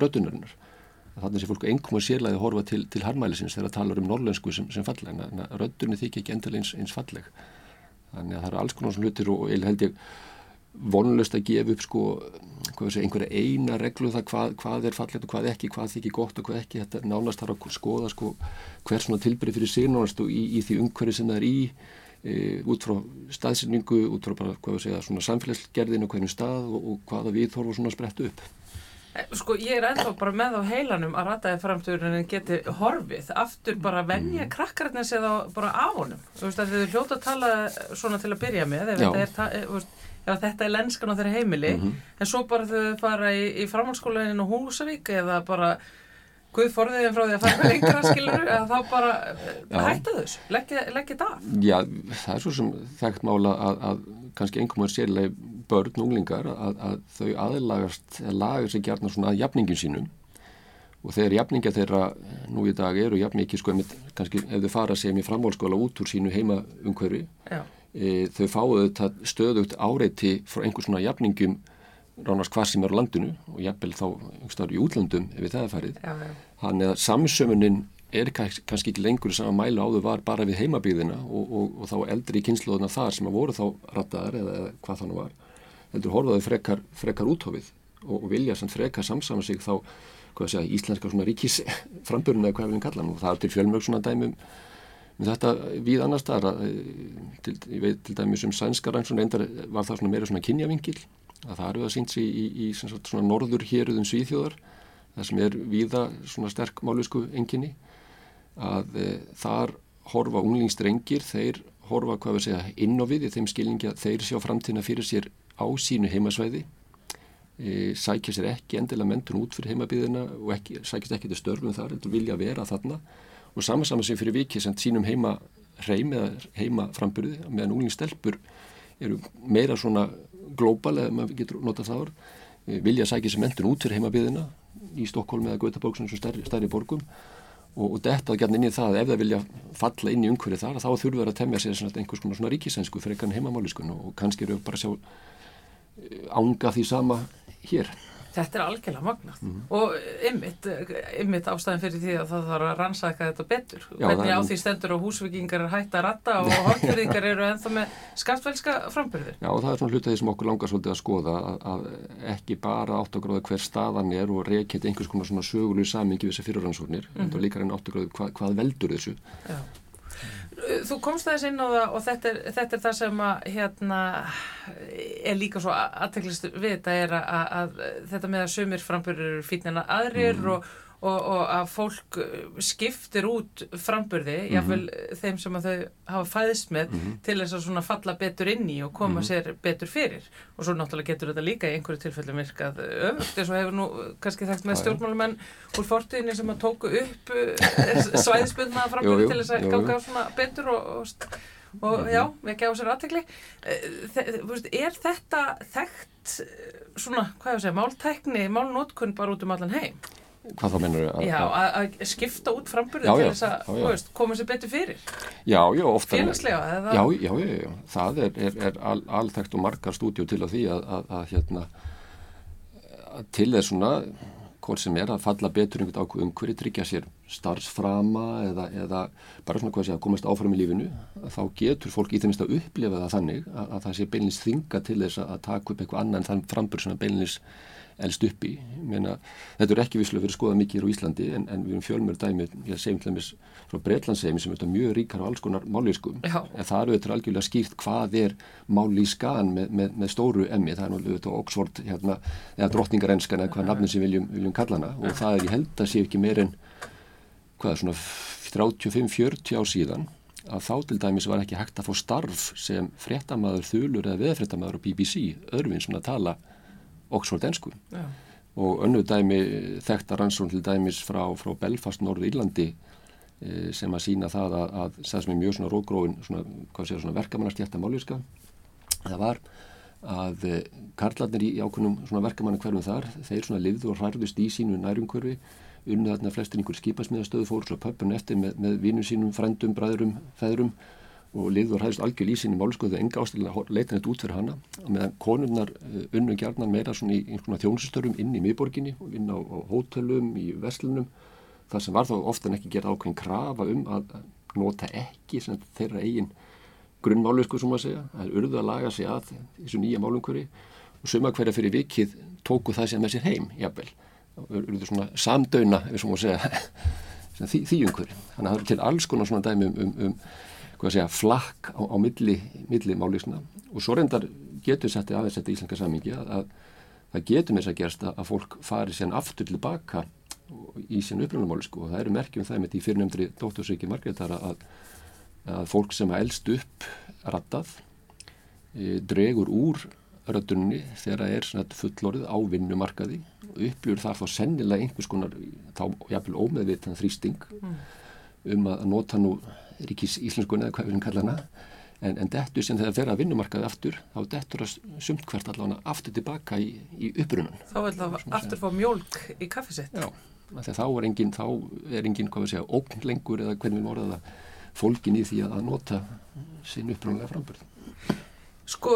röddunarinnar. Þannig sem fólk einhverjum að sérlega horfa til, til harmælisins þegar það talar um norrlensku sem, sem falleg en röddunni þykja ekki endilega eins, eins falleg. Þannig að það eru alls konar svona hlutir og ég held ég vonlust að gefa upp sko segja, einhverja eina reglu um það hvað, hvað er fallegt og hvað ekki, hvað þykir gott og hvað ekki. Þetta nánast þarf að skoða sko hver svona tilbyrði fyrir nánast og í, í því umhverju sem það er í e, út frá staðsynningu, út frá bara, segja, svona samfélagsgerðin og hvernig stað og, og hvaða við þorfum svona sprett upp. Eh, sko ég er ennþá bara með á heilanum að rataði framstöðurinn geti horfið, aftur bara venja mm. krakkarinn eða bara á honum. Þú veist að þið hljóta að tala svona til að byrja með, ef þetta er, eh, veist, ef þetta er lenskan á þeirra heimili, mm -hmm. en svo bara þau fara í, í framhaldsskólanin og Húsavík eða bara Guð forðiðin frá því að fara lengra skilur að þá bara hætta þess leggja þetta af Já, það er svo sem þekkt mála að, að kannski einhverjum er sérlega börn og unglingar að, að þau aðlagast lagar sig gærna svona að jafningin sínum og þegar jafninga þeirra nú í dag eru jafn mikið sko kannski ef þau fara sem í framhólskóla út úr sínu heima umhverfi e, þau fáu þetta stöðugt áreiti frá einhvers svona jafningum ránast hvað sem er á landinu og jafnvel þá einhverstaður í útlandum ef við það er farið. Þannig að samsömunin er kannski ekki lengur sama mælu áður var bara við heimabíðina og, og, og þá eldri kynsluðuna þar sem að voru þá rattaðar eða, eða hvað þannig var. Heldur horfaðu frekar, frekar úthofið og, og vilja samt frekar samsama sig þá segja, íslenska svona ríkis framburinu eða hvað við viljum kalla hann og það er til fjölmjög svona dæmum með þetta við annar staðar til, ég veit til dæmis um sænska rannsóna endar var það svona meira svona kynjavingil að það eru það sínt í, í, í svona norður héruðum Svíþjóðar það sem er víða svona sterk málusku enginni að e, þar horfa unglingstrengir þeir horfa hvað við segja inn á við í þeim skilningi að þeir sjá framtíðina fyrir sér á sínu heimasvæði e, sækja sér ekki endilega mentun út fyrir heimabíðina og ekki, sækja sér ekki til störfum þar heldur vilja vera þarna. Og samansama sér fyrir vikið sem sínum heima reym eða heima framburði meðan unglingstelpur eru meira svona glóbal eða maður getur notað það ár eh, vilja sækja sem mentun út fyrir heimabiðina í Stokkólm eða Gautaborg sem stærri, stærri borgum og, og þetta gætna inn í það að ef það vilja falla inn í umhverju þar þá þurfur það að temja sér einhvers konar svona ríkisensku fyrir einhvern heimamáliskun og kannski eru bara að sjá eh, ánga því sama hér Þetta er algjörlega magnat mm -hmm. og ymmit, ymmit ástæðin fyrir því að það þarf að rannsaka þetta betur Já, hvernig á því stendur og húsvikingar er hægt að ratta og hálfverðingar eru ennþá með skattvelska frambyrðir. Já og það er svona hlutið sem okkur langar svolítið að skoða að, að ekki bara áttagráðu hver staðan er og reykjait einhvers konar svona sögulegu samingi við þessi fyrirrannsóknir mm -hmm. en líka reyna áttagráðu hvað, hvað veldur þessu. Já. Þú komst aðeins inn á það og þetta er, þetta er það sem að hérna er líka svo aðteklist við þetta er að, að þetta með að sumir frambyrður eru fítnina aðrir mm. og, og, og að fólk skiptir út framburði, mm -hmm. jáfnveil þeim sem að þau hafa fæðist með mm -hmm. til þess að svona falla betur inn í og koma -hmm. sér betur fyrir og svo náttúrulega getur þetta líka í einhverju tilfellu virkað öfugt eins og hefur nú kannski þekkt með stjórnmálumenn úr fortíðinni sem að tóku upp svæðisbundna framburði til þess að ganga svona betur og, og og já, ekki á sér aðtekli er þetta þekkt svona, hvað ég að segja, máltækni málnótkun bara út um allan heim hvað þá mennur þau? Já, að skipta út framburði til þess að koma sér betur fyrir Já, já, ofta Félagslega, eða? Já, já, já, já, það er, er, er al, alþekkt og margar stúdjó til að því að, að, að hérna til þess svona hvort sem er að falla betur einhvern ákveð umhverju, tryggja sér starfsframa eða, eða bara svona hvað sé að komast áfram í lífinu, þá getur fólk í þeimist að upplifa það þannig að, að það sé beinlins þinga til þess að taka upp eitthvað annan þann frambur sem beinlins elst upp í. Meina, þetta er ekki visslega fyrir að skoða mikið hér á Íslandi en, en við erum fjölmjör dæmi, ég segjum til dæmis frá Breitlandsseimi sem er mjög ríkar á alls konar mállískum, en það eru þetta algjörlega skýrt hvað er mállískan með, með, með stóru emmi, það er náttúrulega Oxford hérna, eða drottningarenskan eða hvað nafnum sem viljum, viljum kalla hana. Og það er ég held að sé ekki meir en hvað er svona 35-40 ár síðan að þá til dæmis var ekki hægt að fá starf sem fréttamaður þulur eða veðfréttamaður á BBC öðruvinn svona tala Oxford ensku Já. og önnu dæmi þekktar rannsón til dæmis frá, frá Belfast, Norður Írlandi e, sem að sína það að, að það sem er mjög svona rógróin svona, svona verkamannarstjætta máliska það var að e, karlarnir í ákveðnum svona verkamanna hverfum þar, þeir svona livðu og hræðust í sínu nærumkörfi unnið þarna flestir einhver skipasmiðastöðu fóru svo pöppun eftir með, með vinnum sínum, frendum, bræðurum, feðurum og liður hægst algjör í sinni málskuðu enga ástæðilega að leita þetta út fyrir hana. Meðan konurnar eh, unnu gjarnan meira svona í einhvern þjónustörum inn í miðborginni og inn á, á hótelum, í veslunum það sem var þá ofta ekki gerða ákveðin krafa um að nota ekki þeirra eigin grunnmálusku sem að segja, það er urðu að laga sig að þessu nýja málumkvöri og suma hverja fyrir vikið tóku það sem með sér heim, jafnvel, urðu svona samdöuna, við sem að segja því, því umhverju, þannig að það eru til alls konar svona dæmi um, um, um hvað segja, flakk á, á milli, milli málisna og svo reyndar getur settið aðeins þetta íslenska samingi að, að það getur með þess að gerast að, að fólk fari sérn aftur tilbaka í sín upplöfnumálisku og það eru merkjum það með því fyrirnefndri dóttursveiki margrétara að, að fólk sem að eldst upp rattað e, dregur úr röttunni þegar það er svona fullorðið á vinnumarkaði og upplýur þar þá sennilega einhvers konar þá jáfnvel ómeðvitan þrýsting mm. um að nota nú ríkis íslenskuna eða hvað við viljum kalla hana. En, en dettur sem þegar fer að vinnumarkaði aftur þá dettur að sumt hvert allavega aftur tilbaka í, í upprunan Þá vil það aftur fá mjölk í kaffisett Já, þá er engin þá er engin, hvað við segja, ókn lengur eða hvernig við morðum það fólkin í því að nota sín upprunlega frambörð Sko,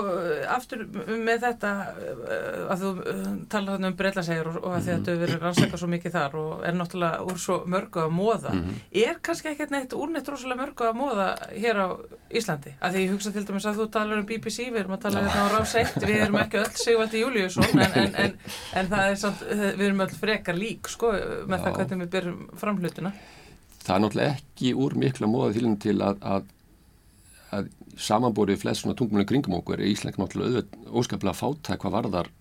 aftur með þetta eh, að þú eh, tala þarna um breytlansegjur og, að -hmm. þetta hefur verið rannsaka svo mikið þar og er náttúrulega úr svo mörgu að móða. Mm -hmm. Er kannski ekkert neitt úrneitt rosalega mörgu að móða hér á Íslandi? Að því ég hugsa til dæmis að þú talar um BBC, við erum að tala hérna á Rás 1, við erum ekki öll Sigvaldi Júliusson en, en, en, en það er samt, við erum öll frekar lík sko með Já. það hvernig við byrjum framhlutuna. Það er náttúrulega ekki úr mikla móða til að, að að samanbórið flest svona tungmjölu kringum okkur er Ísland náttúrulega óskaplega fátæk hvað varðar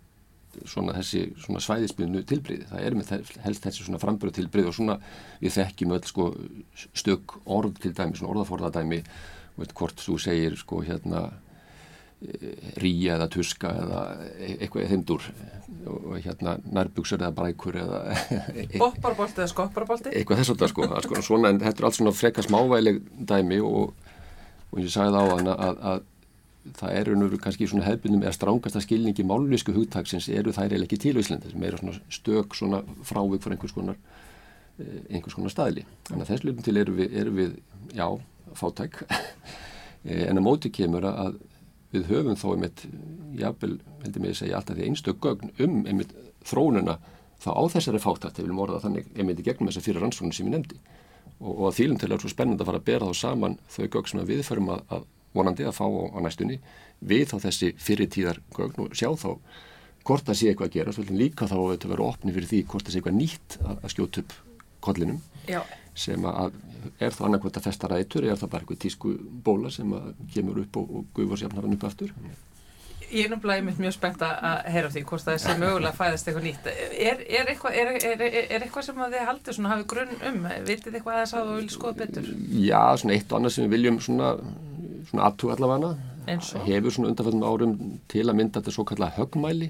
svona þessi svona svæðisbyrnu tilbriði. Það er með helst þessi svona framböru tilbriði og svona við þekkjum öll sko stök orð til dæmi, svona orðaforðadæmi. Veit hvort þú segir sko hérna e, ríja eða tuska eða e, eitthvað þeimdur og hérna nærbuksur eða brækur eða Bopparbolti eða skopparbolti eitthvað þess að það sko, sko svona en þetta er allt svona frekast mávæleg dæmi og og ég sagði á hann að, að það eru nú kannski svona hefbundum eða strángasta skilningi málunísku hugtagsins eru þær eða ekki til Íslandi sem eru svona stök svona frávik fyrir einhvers konar eh, einhvers konar staðli. Þannig að þess lutum til eru við, eru við já, fátæk eh, en að móti kemur að við höfum þó einmitt jábel, heldur mig að segja alltaf því einstök gögn um einmitt þrónuna þá á þessari fátækt, ef við viljum orða þannig einmitt í gegnum þessar fyrir rannsóknum sem ég nefndi og, og að þýlum til að það er svo spennand að fara að bera þá saman þau gögn sem við förum að, að vonandi að fá á, á næstunni við þá þessi fyrirtíðar gögn og sjá þá hvort það sé eitthvað að gera, svolítið líka þá að þetta vera opni fyrir því hvort það sé eitthvað nýtt að, að skjóta upp kollinum Já. sem að er þá annarkvæmt að festa rætur eða er það bara eitthvað tísku bóla sem að kemur upp og, og guður sérna hann upp aftur Ég er náttúrulega mjög spennt að heyra því hvort það sé mögulega að fæðast eitthvað nýtt. Er, er, eitthvað, er, er eitthvað sem þið haldur svona hafið grunn um? Vitið eitthvað að þess að þú vil skoða betur? Já, svona eitt og annað sem við viljum svona, svona aðtú allavega hefur svona undanfællum árum til að mynda þetta svo kalla högmæli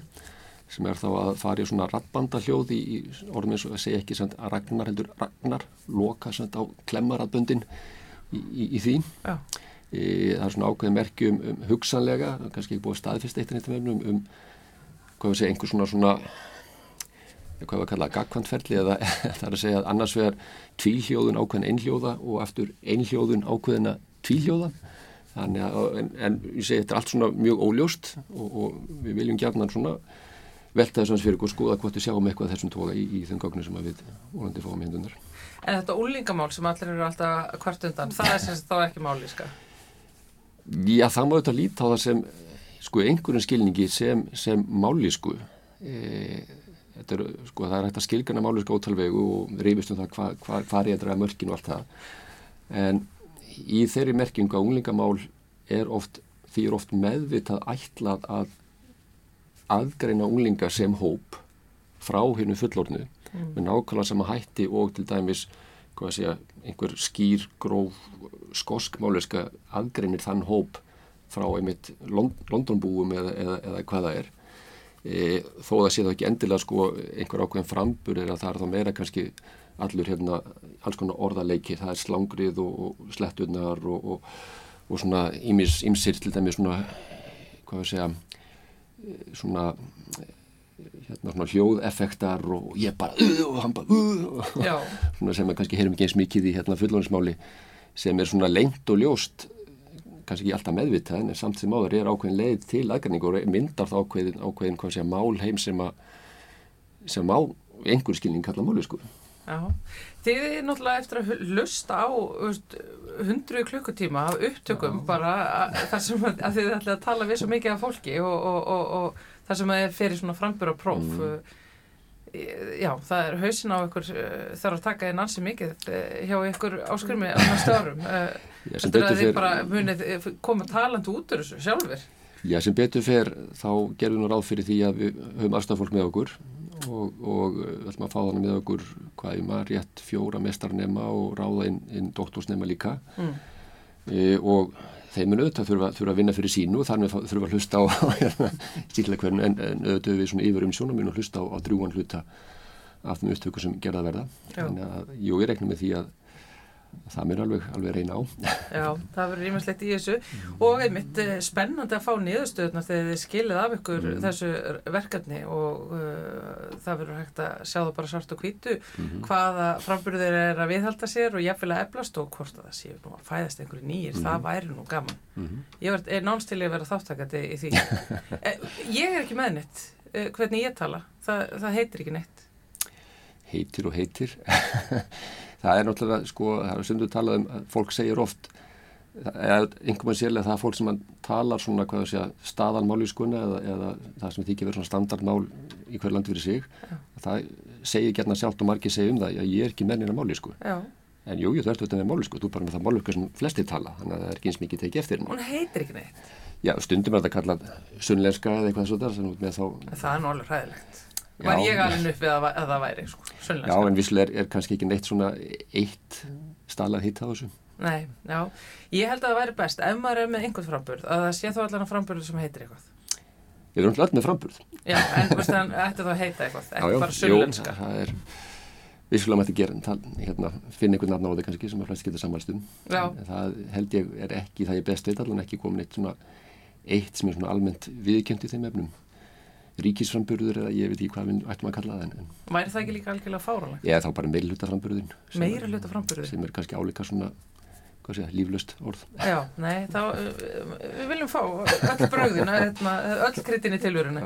sem er þá að fara í svona rattbandahljóð í, í orðum eins og að segja ekki að ragnar heldur ragnar, loka á klemmaradböndin í, í, í því. Já það er svona ákveðin merki um, hugsanlega, kannski ekki búið staðfyrst eitt en eitt um, um hvað við segja, einhver svona svona hvað við kallaðum gagkvantferðli eða það er að segja að annars vegar tvíhljóðun ákveðin einhljóða og aftur einhljóðun ákveðina tvíhljóða þannig að, en, en ég segi þetta er allt svona mjög óljóst og, og við viljum gætna svona velta þess að fyrir og skoða hvort við sjáum eitthvað þessum tóka í, í þenn gagnu sem við volandi fáum hendunar. En þetta úlingamál sem allir eru alltaf hvert undan, það er sem þá ekki máliska? Já, það má þetta líta á það sem sko einhverjum skilningi sem, sem mállísku e, er, sko, það er hægt að skilgjana mállísku ótalvegu og reyfist um það hvað hva, hva er ég að draga mörkin og allt það en í þeirri merkingu að unglingamál er oft, því er oft meðvitað ætlað að aðgreina unglinga sem hóp frá hennu fullornu mm. með nákvæmlega sama hætti og til dæmis hvað að segja, einhver skýr, gróf, skosk máliska aðgreinir þann hóp frá einmitt Lond Londonbúum eða, eða, eða hvaða er. E, þó það sé þá ekki endilega sko einhver ákveðin frambur er að það er þá meira kannski allur hérna alls konar orðaleiki, það er slangrið og, og slettunar og, og, og svona ímsir til dæmi svona hvað að segja svona hérna svona hljóðeffektar og ég bara uh, og hann bara uh, svona sem við kannski heyrum ekki eins mikið í hérna fullónismáli sem er svona lengt og ljóst kannski ekki alltaf meðvitað en samt sem áður er ákveðin leið til aðgæning og myndar það ákveðin, ákveðin hvað sé mál heim sem að sem á einhver skilning kalla máli sko. Já, þið er náttúrulega eftir að hlusta á hundru klukkutíma af upptökum Já. bara þar sem að, að þið ætlaði að tala við svo mikið af fólki og, og, og, og þar sem að þið ferir svona frambura próf mm. Já, það er hausin á ykkur þarf að taka einn ansi mikið hjá ykkur áskurmi á næstu árum eftir að þið bara munið koma talandu út úr þessu sjálfur Já, sem betur fer þá gerðum við ráð fyrir því að við höfum aðstafólk með okkur og, og við eh, ætlum að fá þannig með okkur hvað ég maður rétt fjóra mestarnema og ráða inn, inn doktorsnema líka mm. e, og þeim mun auðvitað þurfa, þurfa að vinna fyrir sínu og þannig þurfa að hlusta á stíkla hvernig en, en auðvitað við svona yfir um sjónum og hlusta á, á drúan hluta af þeim upptöku sem gerða verða. Þannig að jú, ég reikna með því að það mér alveg, alveg reyna á. Já, það verður rímaslegt í þessu. Og einmitt eh, spennandi að fá niðurstöðunar þegar þið skilið af ykkur mm. þessu verkefni og uh, það verður hægt að sjá það bara svart og hvítu mm hvaða framburðir er að viðhalda sér og jafnvel að eflast og hvort að það séu nú að fæðast einhverju nýjir, mm það væri nú gaman. -hmm. Ég er nánst til að vera þáttakandi í því. Eh, Ég er ekki með neitt. Hvernig ég tala, það, það heitir ekki neitt. Heitir og heitir það er náttúrulega, sko, það er sundu talað um að fólk segir oft eða einhvern veginn sérlega það er fólk sem talar svona, hvað það sé að staðan mál í skunna eða, eða það sem þykir verið svona standardmál í hver land fyrir sig Já. það segir gerna sjálft og margir segja um það að ég er ekki mennina mál í sku en jú, þú ert auðvitað með mál í sku, þú bara með það mál í sku sem flestir tala, þannig að það er ekki eins mikið tekið eftir Hún heitir ekki neitt. Já, stundum er þetta kallað sunnlenska eða eitthvað svona Það er nú alveg hræðilegt var ég alveg upp við að, að það væri sko, Já, en visslega er, er kannski ekki neitt svona eitt stalað hitt á þessu. Nei, já, ég held að það væri best ef maður er með einhvern framburð að það sé þá allan framburð sem heitir eitthvað. Ég er umhverfið með framburð. Já, en þú veist það ætti þá að heita eitthvað ekki bara sjölenska Já, það er vissulega maður ekki gera hérna, finna einhvern nafn á því kannski sem að flest getur samanstuðum það held ég er ekki, það er best veit allan ekki komin eitt svona eitt sem er svona almennt viðkjönd í þeim efnum ríkisframburður eða ég veit ekki hvað við ættum að kalla það en, Væri það ekki líka algjörlega fáralega? Já, þá bara Meiri hlutaframburðin? Sem er kannski álíka svona, hvað sé, líflöst orð. Já, nei, þá við viljum fá öll bröðina hérna, öll kritinni tilvöruna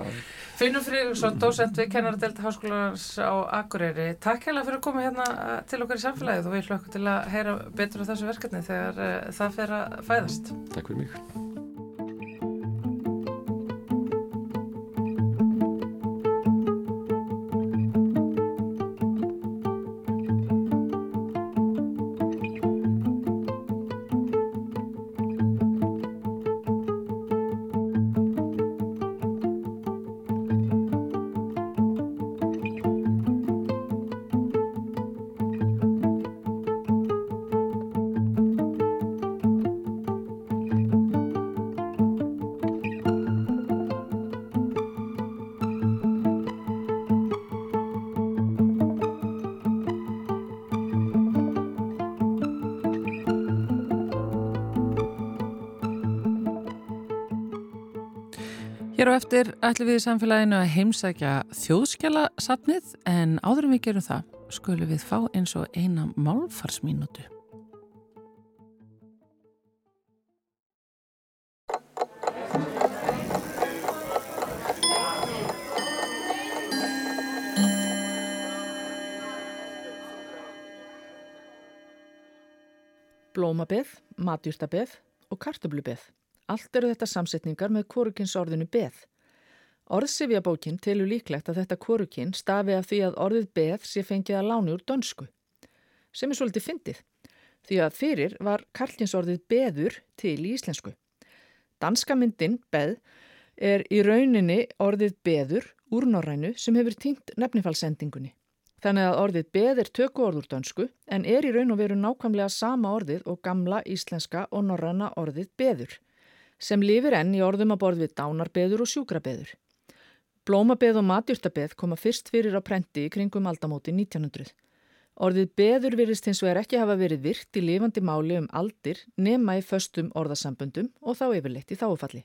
Finnum Friðriksson, dósent við kennaradelta háskólarans á Akureyri. Takk hella fyrir að koma hérna til okkar í samfélagið og við hlökkum til að heyra betur á þessu verkefni þegar það fer að fæðast. Takk fyrir mig Hér á eftir ætlum við í samfélaginu að heimsækja þjóðskjala sapnið en áðurum við gerum það skulum við fá eins og eina málfarsmínútu. Blómabeð, matjúrtabeð og kartöblubeð. Allt eru þetta samsetningar með kórukinsorðinu beð. Orðsifjabókin telur líklegt að þetta kórukinn stafi af því að orðið beð sé fengið að láni úr dönsku. Sem er svolítið fyndið. Því að fyrir var karlkinsorðið beður til í íslensku. Danska myndin beð er í rauninni orðið beður úr norrænu sem hefur týnt nefnifalsendingunni. Þannig að orðið beð er töku orður dönsku en er í raun og veru nákvæmlega sama orðið og gamla íslenska og norranna orðið beður sem lifir enn í orðum að borð við dánarbeður og sjúkrabeður. Blómabeð og matjúrtabeð koma fyrst fyrir á prenti í kringum aldamóti 1900. Orðið beður virðist hins vegar ekki hafa verið virt í lifandi máli um aldir nema í föstum orðasambundum og þá yfirleitt í þáufalli.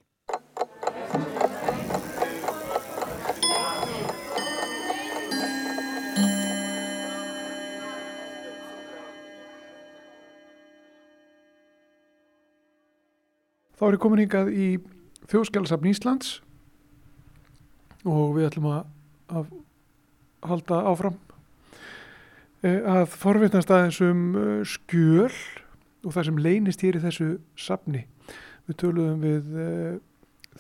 Þá er ég komin hingað í þjóðskjálasafn Íslands og við ætlum að, að halda áfram eh, að forvittnast aðeins um eh, skjöl og það sem leynist hér í þessu safni. Við töluðum við uh,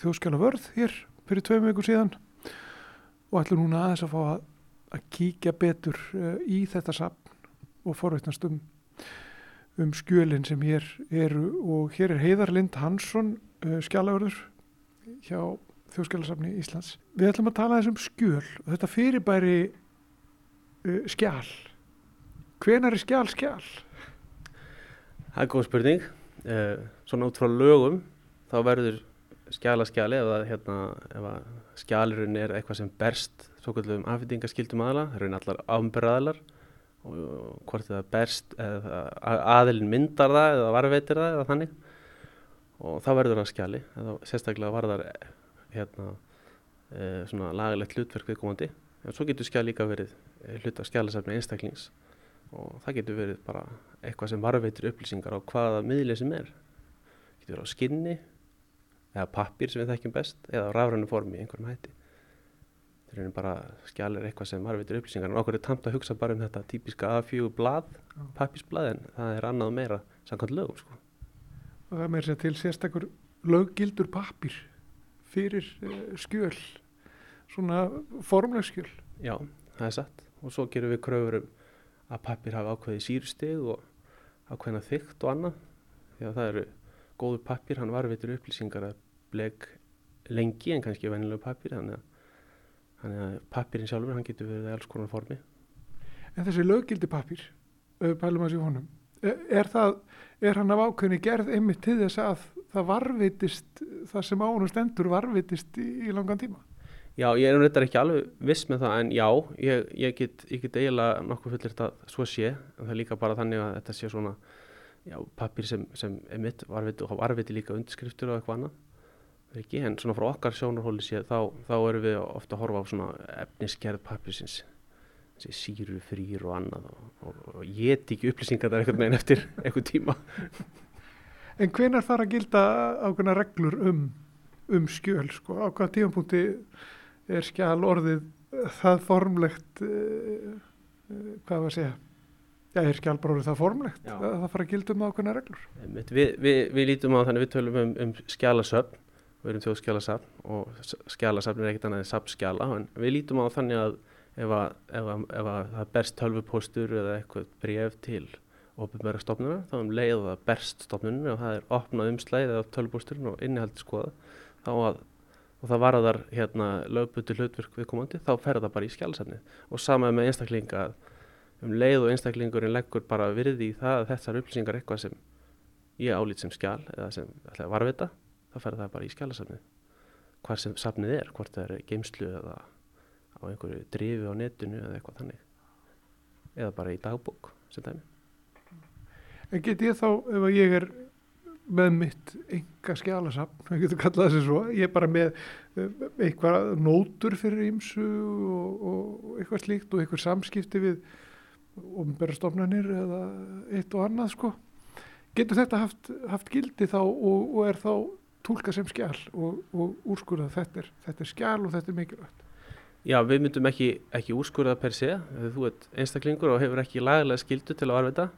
þjóðskjálavörð hér fyrir tveim vikur síðan og ætlum núna aðeins að fá að, að kíkja betur í þetta safn og forvittnast um um skjölinn sem hér eru og hér er Heiðar Lind Hansson uh, skjálafurður hjá Þjóðskjálasafni Íslands. Við ætlum að tala þessum skjöl og þetta fyrirbæri uh, skjál. Hvenar er skjál skjál? Það er góð spurning. Uh, svona út frá lögum þá verður skjala skjali ef, að, hérna, skjálurinn er eitthvað sem berst svo kallum afhendingaskildum aðla, það eru allar ámberaðalar og hvort það berst aðilin myndar það eða varveitir það eða þannig. Og það verður að skjali eða sérstaklega varðar hérna e, svona lagalegt hlutverk viðkomandi. En svo getur skjali líka verið e, hlut af skjalisafni einstaklings. Og það getur verið bara eitthvað sem varveitir upplýsingar á hvaða miðlið sem er. Getur verið á skinni eða pappir sem við þekkjum best eða á rafrænu formi í einhverjum hætti það er bara skjálir eitthvað sem varvitur upplýsingar. En okkur er tamt að hugsa bara um þetta típiska A4 blad, pappisblad en það er annað meira samkvæmt lögum sko. og það meir sér til sérstakur löggildur pappir fyrir uh, skjöl. Svona formleg skjöl. Já, það er satt. Og svo gerum við kröfur um að pappir hafa ákveði sírsteg og ákveðina þygt og annað. Því að það eru góður pappir, hann varvitur upplýsingar að bleg lengi en kannski venilegu pappir þannig að þannig að pappirinn sjálfur hann getur verið alls konar formi. En þessi löggildi pappir pælum að sér honum er, það, er hann af ákveðni gerð einmitt til þess að það varvitist það sem ánum stendur varvitist í, í langan tíma? Já, ég er um þetta ekki alveg viss með það en já, ég, ég get, get eiginlega nokkuð fullir þetta svo sé. En það er líka bara þannig að þetta sé svona já, pappir sem, sem er mitt varviti líka undirskriftur og eitthvað annað ekki, en svona frá okkar sjónarhóli séð þá, þá erum við ofta að horfa á svona efniskerð pappisins síru, frýr og annað og, og, og ég eti ekki upplýsingar þar eitthvað meginn eftir eitthvað tíma. En hvenar fara að gilda ákveðna reglur um, um skjöl sko? á hvaða tífampunkti er skjál orðið það formlegt uh, uh, hvað var að segja? Já, er skjál bara orðið það formlegt Já. að það fara að gilda um ákveðna reglur? Við, við, við lítum á þannig við tölum um, um skjálasöfn við erum þjóðskjálasafn og skjálasafn er ekkert annað en sapskjála en við lítum á þannig að ef, að, ef, að, ef að það berst tölvupostur eða eitthvað bref til ofnbæra stofnuna þá um leið að það berst stofnunum og það er opnað umslæðið af tölvuposturinn og innihaldi skoða þá að og það varðar hérna lögbutu hlutverk viðkomandi þá fer það bara í skjálasafni og samað með einstaklinga um leið og einstaklingurinn leggur bara virði í það að þessar upplýsingar eitthvað sem ég álít sem skjál eða sem varvita þá fer það bara í skjálasafnið hvað sem safnið er, hvort það er geimslu eða á einhverju drifi á netinu eða eitthvað þannig. Eða bara í dagbók sem dæmi. En get ég þá, ef ég er með mitt enga skjálasafn, við getum kallað þessi svo, ég er bara með uh, eitthvað nótur fyrir ímsu og, og eitthvað slíkt og eitthvað samskipti við ofnbærastofnanir eða eitt og annað sko. Getur þetta haft, haft gildi þá og, og er þá tólka sem skjál og, og úrskurða þetta er, þetta er skjál og þetta er mikilvægt? Já, við myndum ekki, ekki úrskurða per sé, þú ert einstaklingur og hefur ekki lagalega skildu til að varvita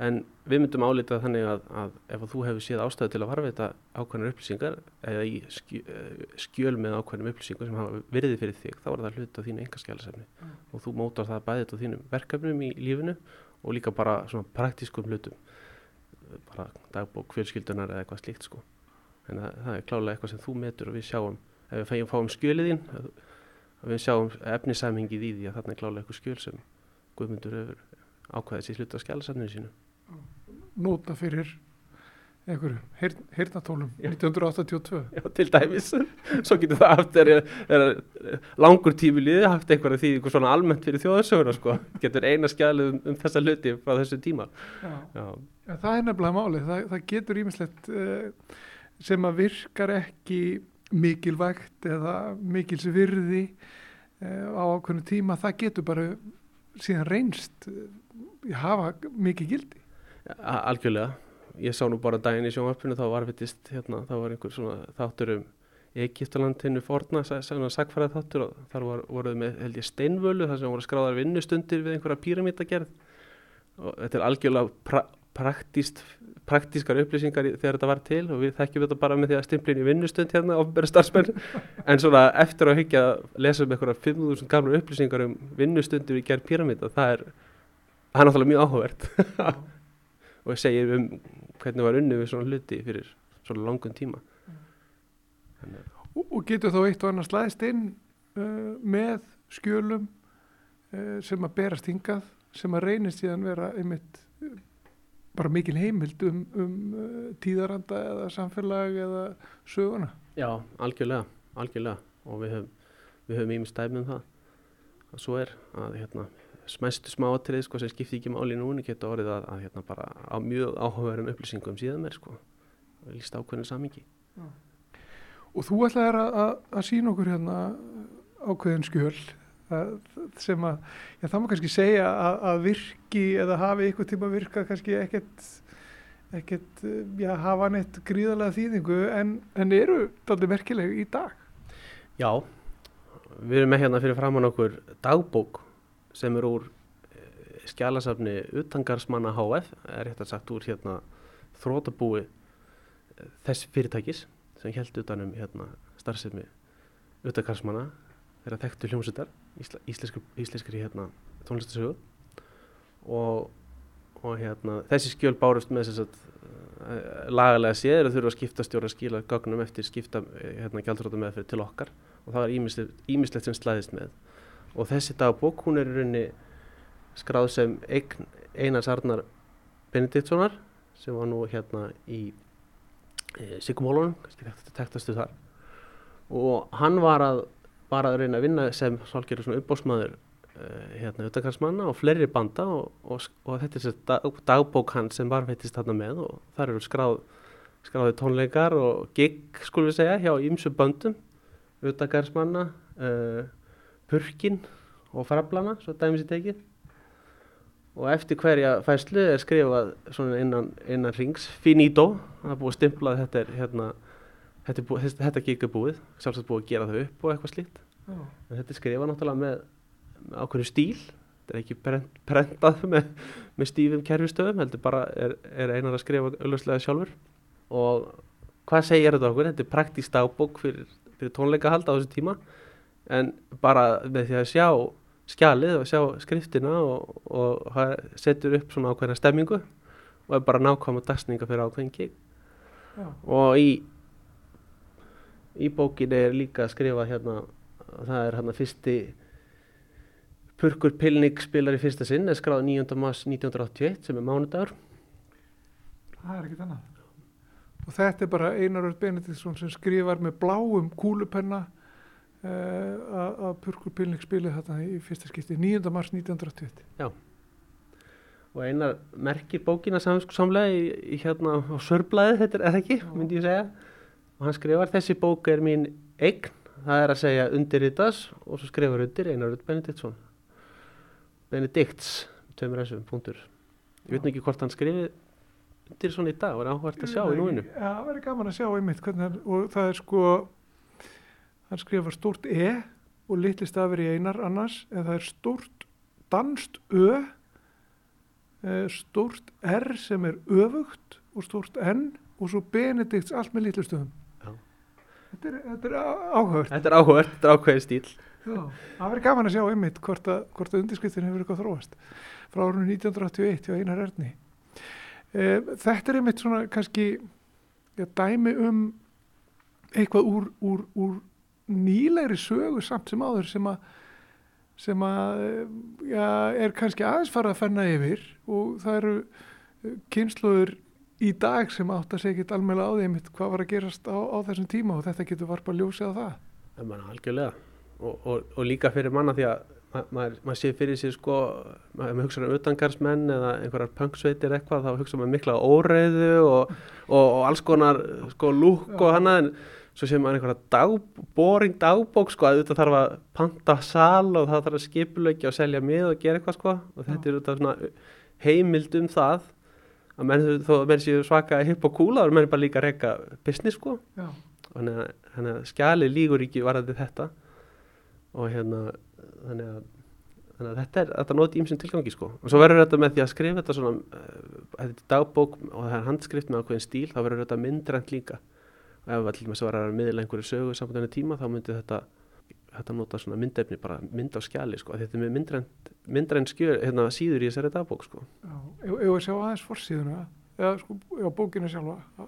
en við myndum álita þannig að, að ef að þú hefur séð ástæðu til að varvita ákveðnar upplýsingar eða í eh, skjöl með ákveðnum upplýsingar sem hafa virði fyrir þig, þá er það hlut á þínu engaskjálasefni mm. og þú mótar það bæðið á þínum verkefnum í lífinu og líka bara svona praktískum hlutum bara dagbók, fjölskyldunar eða eitthvað slíkt sko en það, það er klálega eitthvað sem þú metur og við sjáum. Ef við fægjum fáum skjöliðinn við sjáum efnisamhengið í því að þarna er klálega eitthvað skjöl sem Guðmundur hefur ákvæðið sér hlut á skjálasefninu sínu. Nota fyrir einhverju heyrnatólum 1982 Já, til dæmis, svo getur það haft er, er, er langur tími liði haft einhverja því eitthvað svona almennt fyrir þjóðarsöguna sko, getur eina skjalið um, um þessa hluti frá þessu tíma. Já, Já. Það er nefnilega málið, það, það getur ímislegt uh, sem að virkar ekki mikilvægt eða mikils virði uh, á ákveðinu tíma, það getur bara síðan reynst uh, hafa mikið gildi. Algjörlega, ég sá nú bara daginn í sjónvarpinu þá var vitist hérna, þá var einhver svona þáttur um Egiptalandinu forna, svona sagfærað þáttur og þar var, voruð með held ég steinvölu þar sem voru skráðar vinnustundir við einhverja píramítagerð og þetta er algjörlega praktíst, praktískar upplýsingar þegar þetta var til og við þekkjum þetta bara með því að stimplin í vinnustund hérna ofnbæra starfsmenn en svona eftir að hyggja að lesa um einhverja 5.000 gamla upplýsingar um vinnustundir í gerð píramíta það er, það er náttúrulega mjög áhugavert og segir um hvernig var unni við svona hluti fyrir svona langun tíma. Og getur þá eitt og annars slæðist inn uh, með skjölum uh, sem að berast hingað sem að reynist síðan vera einmitt bara mikil heimild um, um uh, tíðaranda eða samfélag eða söguna. Já, algjörlega, algjörlega. Og við höfum, við höfum ímið stæmið um það. Að svo er að hérna smæstu smáatrið sko, sem skipti ekki máli núni getur orðið að, að hérna, bara á mjög áhugaverum upplýsingum síðan mér sko, líst ákveðinu samingi ja. Og þú ætlaði að, að, að sína okkur hérna ákveðin skjöl sem að, já það má kannski segja að virki eða hafi ykkur tíma virka kannski ekkert ekkert, já hafa neitt gríðarlega þýðingu en, en eru daldi merkileg í dag. Já, við erum með hérna fyrir framann okkur dagbók sem er úr eh, skjálasafni utangarsmanna HF er að sagt úr hérna þrótabúi eh, þess fyrirtækis sem held utanum hérna starfsefni utangarsmanna þeirra þekktu hljómsuttar íslenskri, íslenskri hérna tónlistasögu og, og hérna þessi skjöl bárust með þess að uh, lagalega séður að þurfa að skipta stjórn að skila gögnum eftir skipta hérna gældrótum meðferð til okkar. Og það var ímislegt sem slæðist með. Og þessi dagbók hún er í rauninni skráð sem eign Einars Arnar Benediktssonar sem var nú hérna í e, Sigumólunum, kannski tektastu þar. Og hann var að var að reyna að vinna sem svolítið svona uppbósmaður e, hérna auðvitaðkarsmanna og fleiri banda og, og, og þetta er þessi dag, dagbók hann sem var veitist þarna með og þar eru skráð skráði tónleikar og gig skulum við segja hjá ýmsu böndum auðvitaðkarsmanna uh, purkin og frablana, svo dæmis í tekið. Og eftir hverja fæslu er skrifað innan, innan rings finito, það er búið stimplað þetta er hérna þetta, búið, þetta gík er búið, sjálfsagt búið að gera þau upp og eitthvað slíkt. Oh. þetta er skrifað náttúrulega með, með ákveðinu stíl. Þetta er ekki brent, brentað með, með stífum kerfistöðum, heldur bara er, er einar að skrifa auðvitslega sjálfur. Og hvað segir þetta okkur? Þetta er praktíst ábúk fyrir, fyrir tónleika hald á þessu tíma. En bara með því að sjá skjalið og sjá skriftina og, og setur upp svona ákveðna stemmingu og er bara nákvæm dagsninga fyrir ákveðin gig. Og í í bókin er líka að skrifa hérna það er hérna fyrsti Purkur Pilnik spilar í fyrsta sinn er skráð 9. mars 1981 sem er mánudagur Það er ekkit annað og þetta er bara Einar Örd Benediktsson sem skrifar með bláum kúlupenna Eh, að Purkur Pilnik spili þetta í fyrsta skipti 9. mars 1980 Já og einar merkir bókina samlega í, í hérna á sörblæði, þetta er ekki, myndi ég segja og hann skrifar þessi bók er mín eign, það er að segja undirritas og svo skrifar undir Einar Rudd Benediktsson. Benedikts, tömur þessum punktur. Ég veit ekki hvort hann skrifið undir svona í dag, það var áhvert að sjá í núinu. Já, það verður gaman að sjá einmitt hvernig, og það er sko hann skrifar stort E og litli stafir í einar annars en það er stort danst Ö Eh, stórt R sem er öfugt og stórt N og svo Benedikts allt með litlu stöðum þetta er, þetta er áhört þetta er áhört, þetta er áhverjir stíl Já, það verður gaman að sjá einmitt hvort að, að undirskriftin hefur eitthvað þróast frá árunum 1981 hjá Einar Erni. E, þetta er einmitt svona kannski já, dæmi um eitthvað úr, úr, úr nýlegri sögu samt sem áður sem að sem að ja, er kannski aðeins farað að fenna yfir og það eru kynsluður í dag sem átt að segja ekki alveg á því hvað var að gerast á, á þessum tíma og þetta getur varpa ljósið á það. Það er manna algjörlega. Og, og, og líka fyrir manna því að ma maður, maður sé fyrir sig sko, maður hugsa um utangarsmenn eða einhverjar punksveitir eitthvað þá hugsa maður mikla óreiðu og, og alls konar sko lúk og hana en svo séum maður einhverja dag, boring dagbók sko að þetta þarf að panta sal og það þarf að skipulegja og selja mið og gera eitthvað sko. Og þetta er þetta svona heimild um það að menn þó að menn séu svaka hipp og kúla og menn er bara líka að reyka business sko. Þannig að, þannig að skjali lígur ekki varðandi þetta. Og hérna þannig að, þannig að þetta er þetta nóti ímsum tilgangi sko. Og svo verður þetta með því að skrifa þetta svona uh, þetta er dagbók og það er handskrift með ákveðin stíl þá verður þetta myndrænt líka. Og ef allir með að vera að miðla einhverju sögu saman þenni tíma þá myndi þetta þetta nota svona myndefni bara mynd á skjali sko þetta er með skjör hérna síður í þessari dagbók sko. Já, ef við sjá aðeins fórsíðuna eða sko, já, bókina sjálfa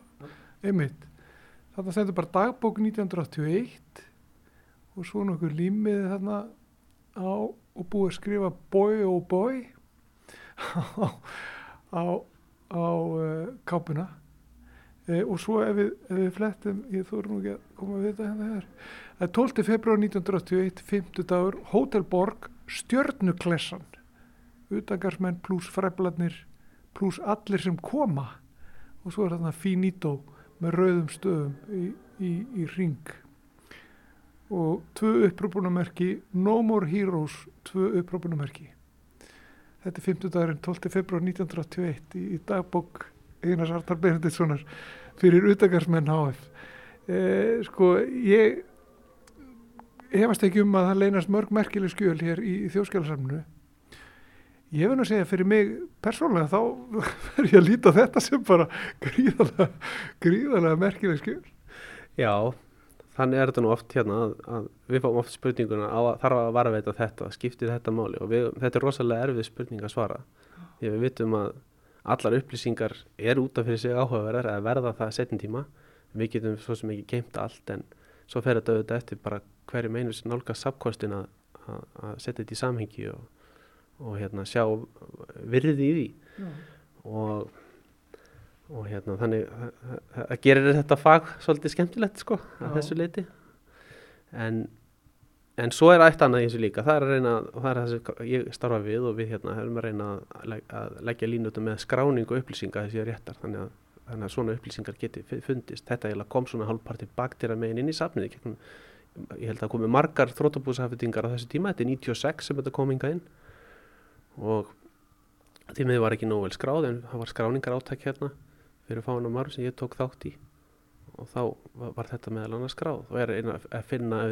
einmitt, þetta stendur bara dagbók 1981 og svo nokkur límið þarna á og búið að skrifa boy oh boy á, á, á uh, kápuna e, og svo ef við, ef við flettum, ég þú eru nú ekki að koma að vita hér, það er 12. februar 1981, 50 dagur, Hotelborg, Stjörnuklessan, utangarsmenn pluss fræflarnir pluss allir sem koma og svo er þarna finito með rauðum stöðum í, í, í ring og tvö upprópunamerki No More Heroes, tvö upprópunamerki þetta er 50 dagurinn 12. februar 1981 í, í dagbók Einars Artar Benediktssonar fyrir utagarsmenn HF eh, sko ég hefast ekki um að það leynast mörg merkileg skjöl hér í, í þjóðskjálarsamnu ég nú að segja fyrir mig persónulega þá verður ég að líta þetta sem bara gríðalega, gríðalega merkileg skjöl. Já, þannig er þetta nú oft hérna að, að við fáum oft spurninguna á að þarf að varveita þetta, skiptir þetta máli? Og við, þetta er rosalega erfið spurning að svara. Því við vitum að allar upplýsingar er út af fyrir sig áhugaverðar að verða það setjum tíma. Við getum svo sem ekki keimt allt en svo fer þetta auðvitað eftir bara hverju meinu sem nálga sapkostin að, að, að setja þetta í samhengi og, og hérna sjá virði í því. Já. og og hérna þannig að gerir þetta fag svolítið skemmtilegt sko að þessu leiti en En svo er eitt annað í þessu líka, það er að reyna, það er sem ég starfa við og við hérna erum að reyna að, leggja línutum með skráning og upplýsinga þessi réttar, þannig að, þannig að svona upplýsingar geti fundist. Þetta kom svona hálfparti baktir að megin inn í safnið, ég held að komi margar þrótabúsafettingar á þessu tíma, þetta er 96 sem þetta kom inga inn. Og því miður var ekki nóg vel skráð en það var skráningar átæk hérna fyrir fána marg sem ég tók þátt í. Og þá var þetta meðal annars skráð. Og er að finna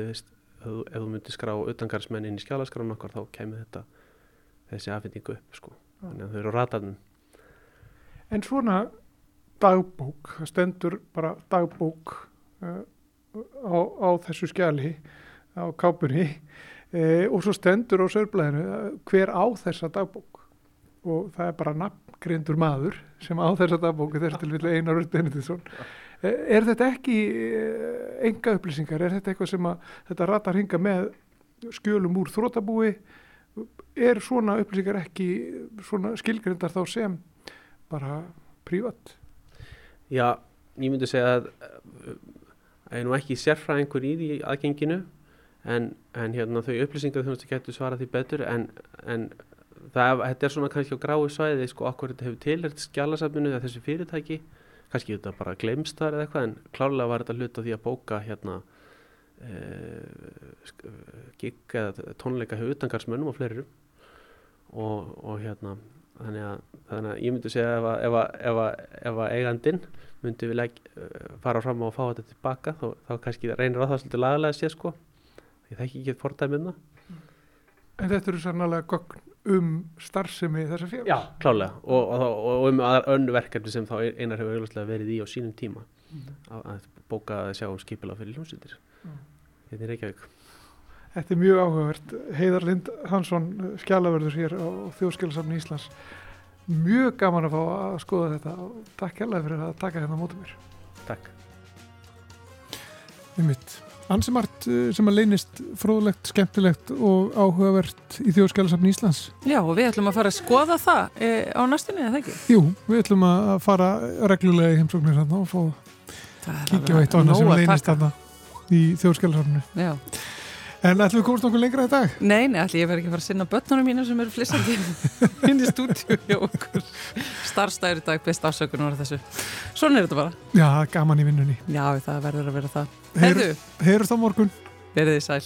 ef þú myndir skrá utangarsmenn inn í skjálaskránu okkar þá kemur þetta þessi afhendingu upp sko. þannig að þau eru ratarnum En svona dagbók, það stendur bara dagbók uh, á, á þessu skjali á kápunni uh, og svo stendur á sörblæðinu uh, hver á þessa dagbók? Og það er bara nafngrindur maður sem á þessa dagbók þess til vilja Einar Röld Benediktsson Er þetta ekki enga eh, upplýsingar? Er þetta eitthvað sem að þetta ratar hinga með skjölum úr þrótabúi? Er svona upplýsingar ekki svona skilgrindar þá sem bara prívat? Já, ég myndi segja að það er nú ekki sérfræðingur í því aðgenginu en, en hérna þau upplýsingar þú getur svarað því betur en, en það, þetta er svona kannski á grái svæði sko, okkur þetta hefur tilhært skjálasafninu eða þessi fyrirtæki, kannski þetta bara glemst þar eða eitthvað en klárlega var þetta hluta því að bóka hérna eh, gig eða tónleika hefur utangarsmönnum og fleirum og, og hérna þannig að, þannig að ég myndi segja ef að, ef að, ef að, ef að eigandinn myndi vilja uh, fara fram að fá þetta tilbaka þá, þá kannski reynir á það svolítið lagalega að sé sko. Ég þekki ekki fordæmið um það En þetta eru sannlega gögn um starfsemi þessar félags? Já, klálega og, og, og, um önnu verkefni sem þá einar hefur auðvitað verið í á sínum tíma. Mm. að, að bóka að sjá um skipila fyrir hljómsýttir mm. þetta er Reykjavík. Þetta er mjög áhugavert. Heiðar Lind Hansson skjálaverður hér á Þjóðskjálasafni Íslands. Mjög gaman að fá að skoða þetta. Og takk hérlega fyrir að taka hérna á mótum mér. Takk. Einmitt Ansimart eh, sem að leynist fróðlegt, skemmtilegt og áhugavert í þjóðskjálasafni Íslands. Já og við ætlum að fara að skoða það e, á næstunni, eða ekki? Jú, við ætlum að fara reglulega í heimsóknir og fá kíkja á eitt og annað sem leynist þarna í þjóðskjálasafnu. Já. En ætlum við komast okkur lengra í dag? Nei, nei, ætlum ég verði ekki að fara að sinna börnunum mínu sem eru flissandi inn í stúdíu hjá okkur. Starfstæður í dag, best afsökunum var þessu. Svona er þetta bara. Já, gaman í vinnunni. Já, það verður að vera það. Heyrust á morgun. Verðið sæl.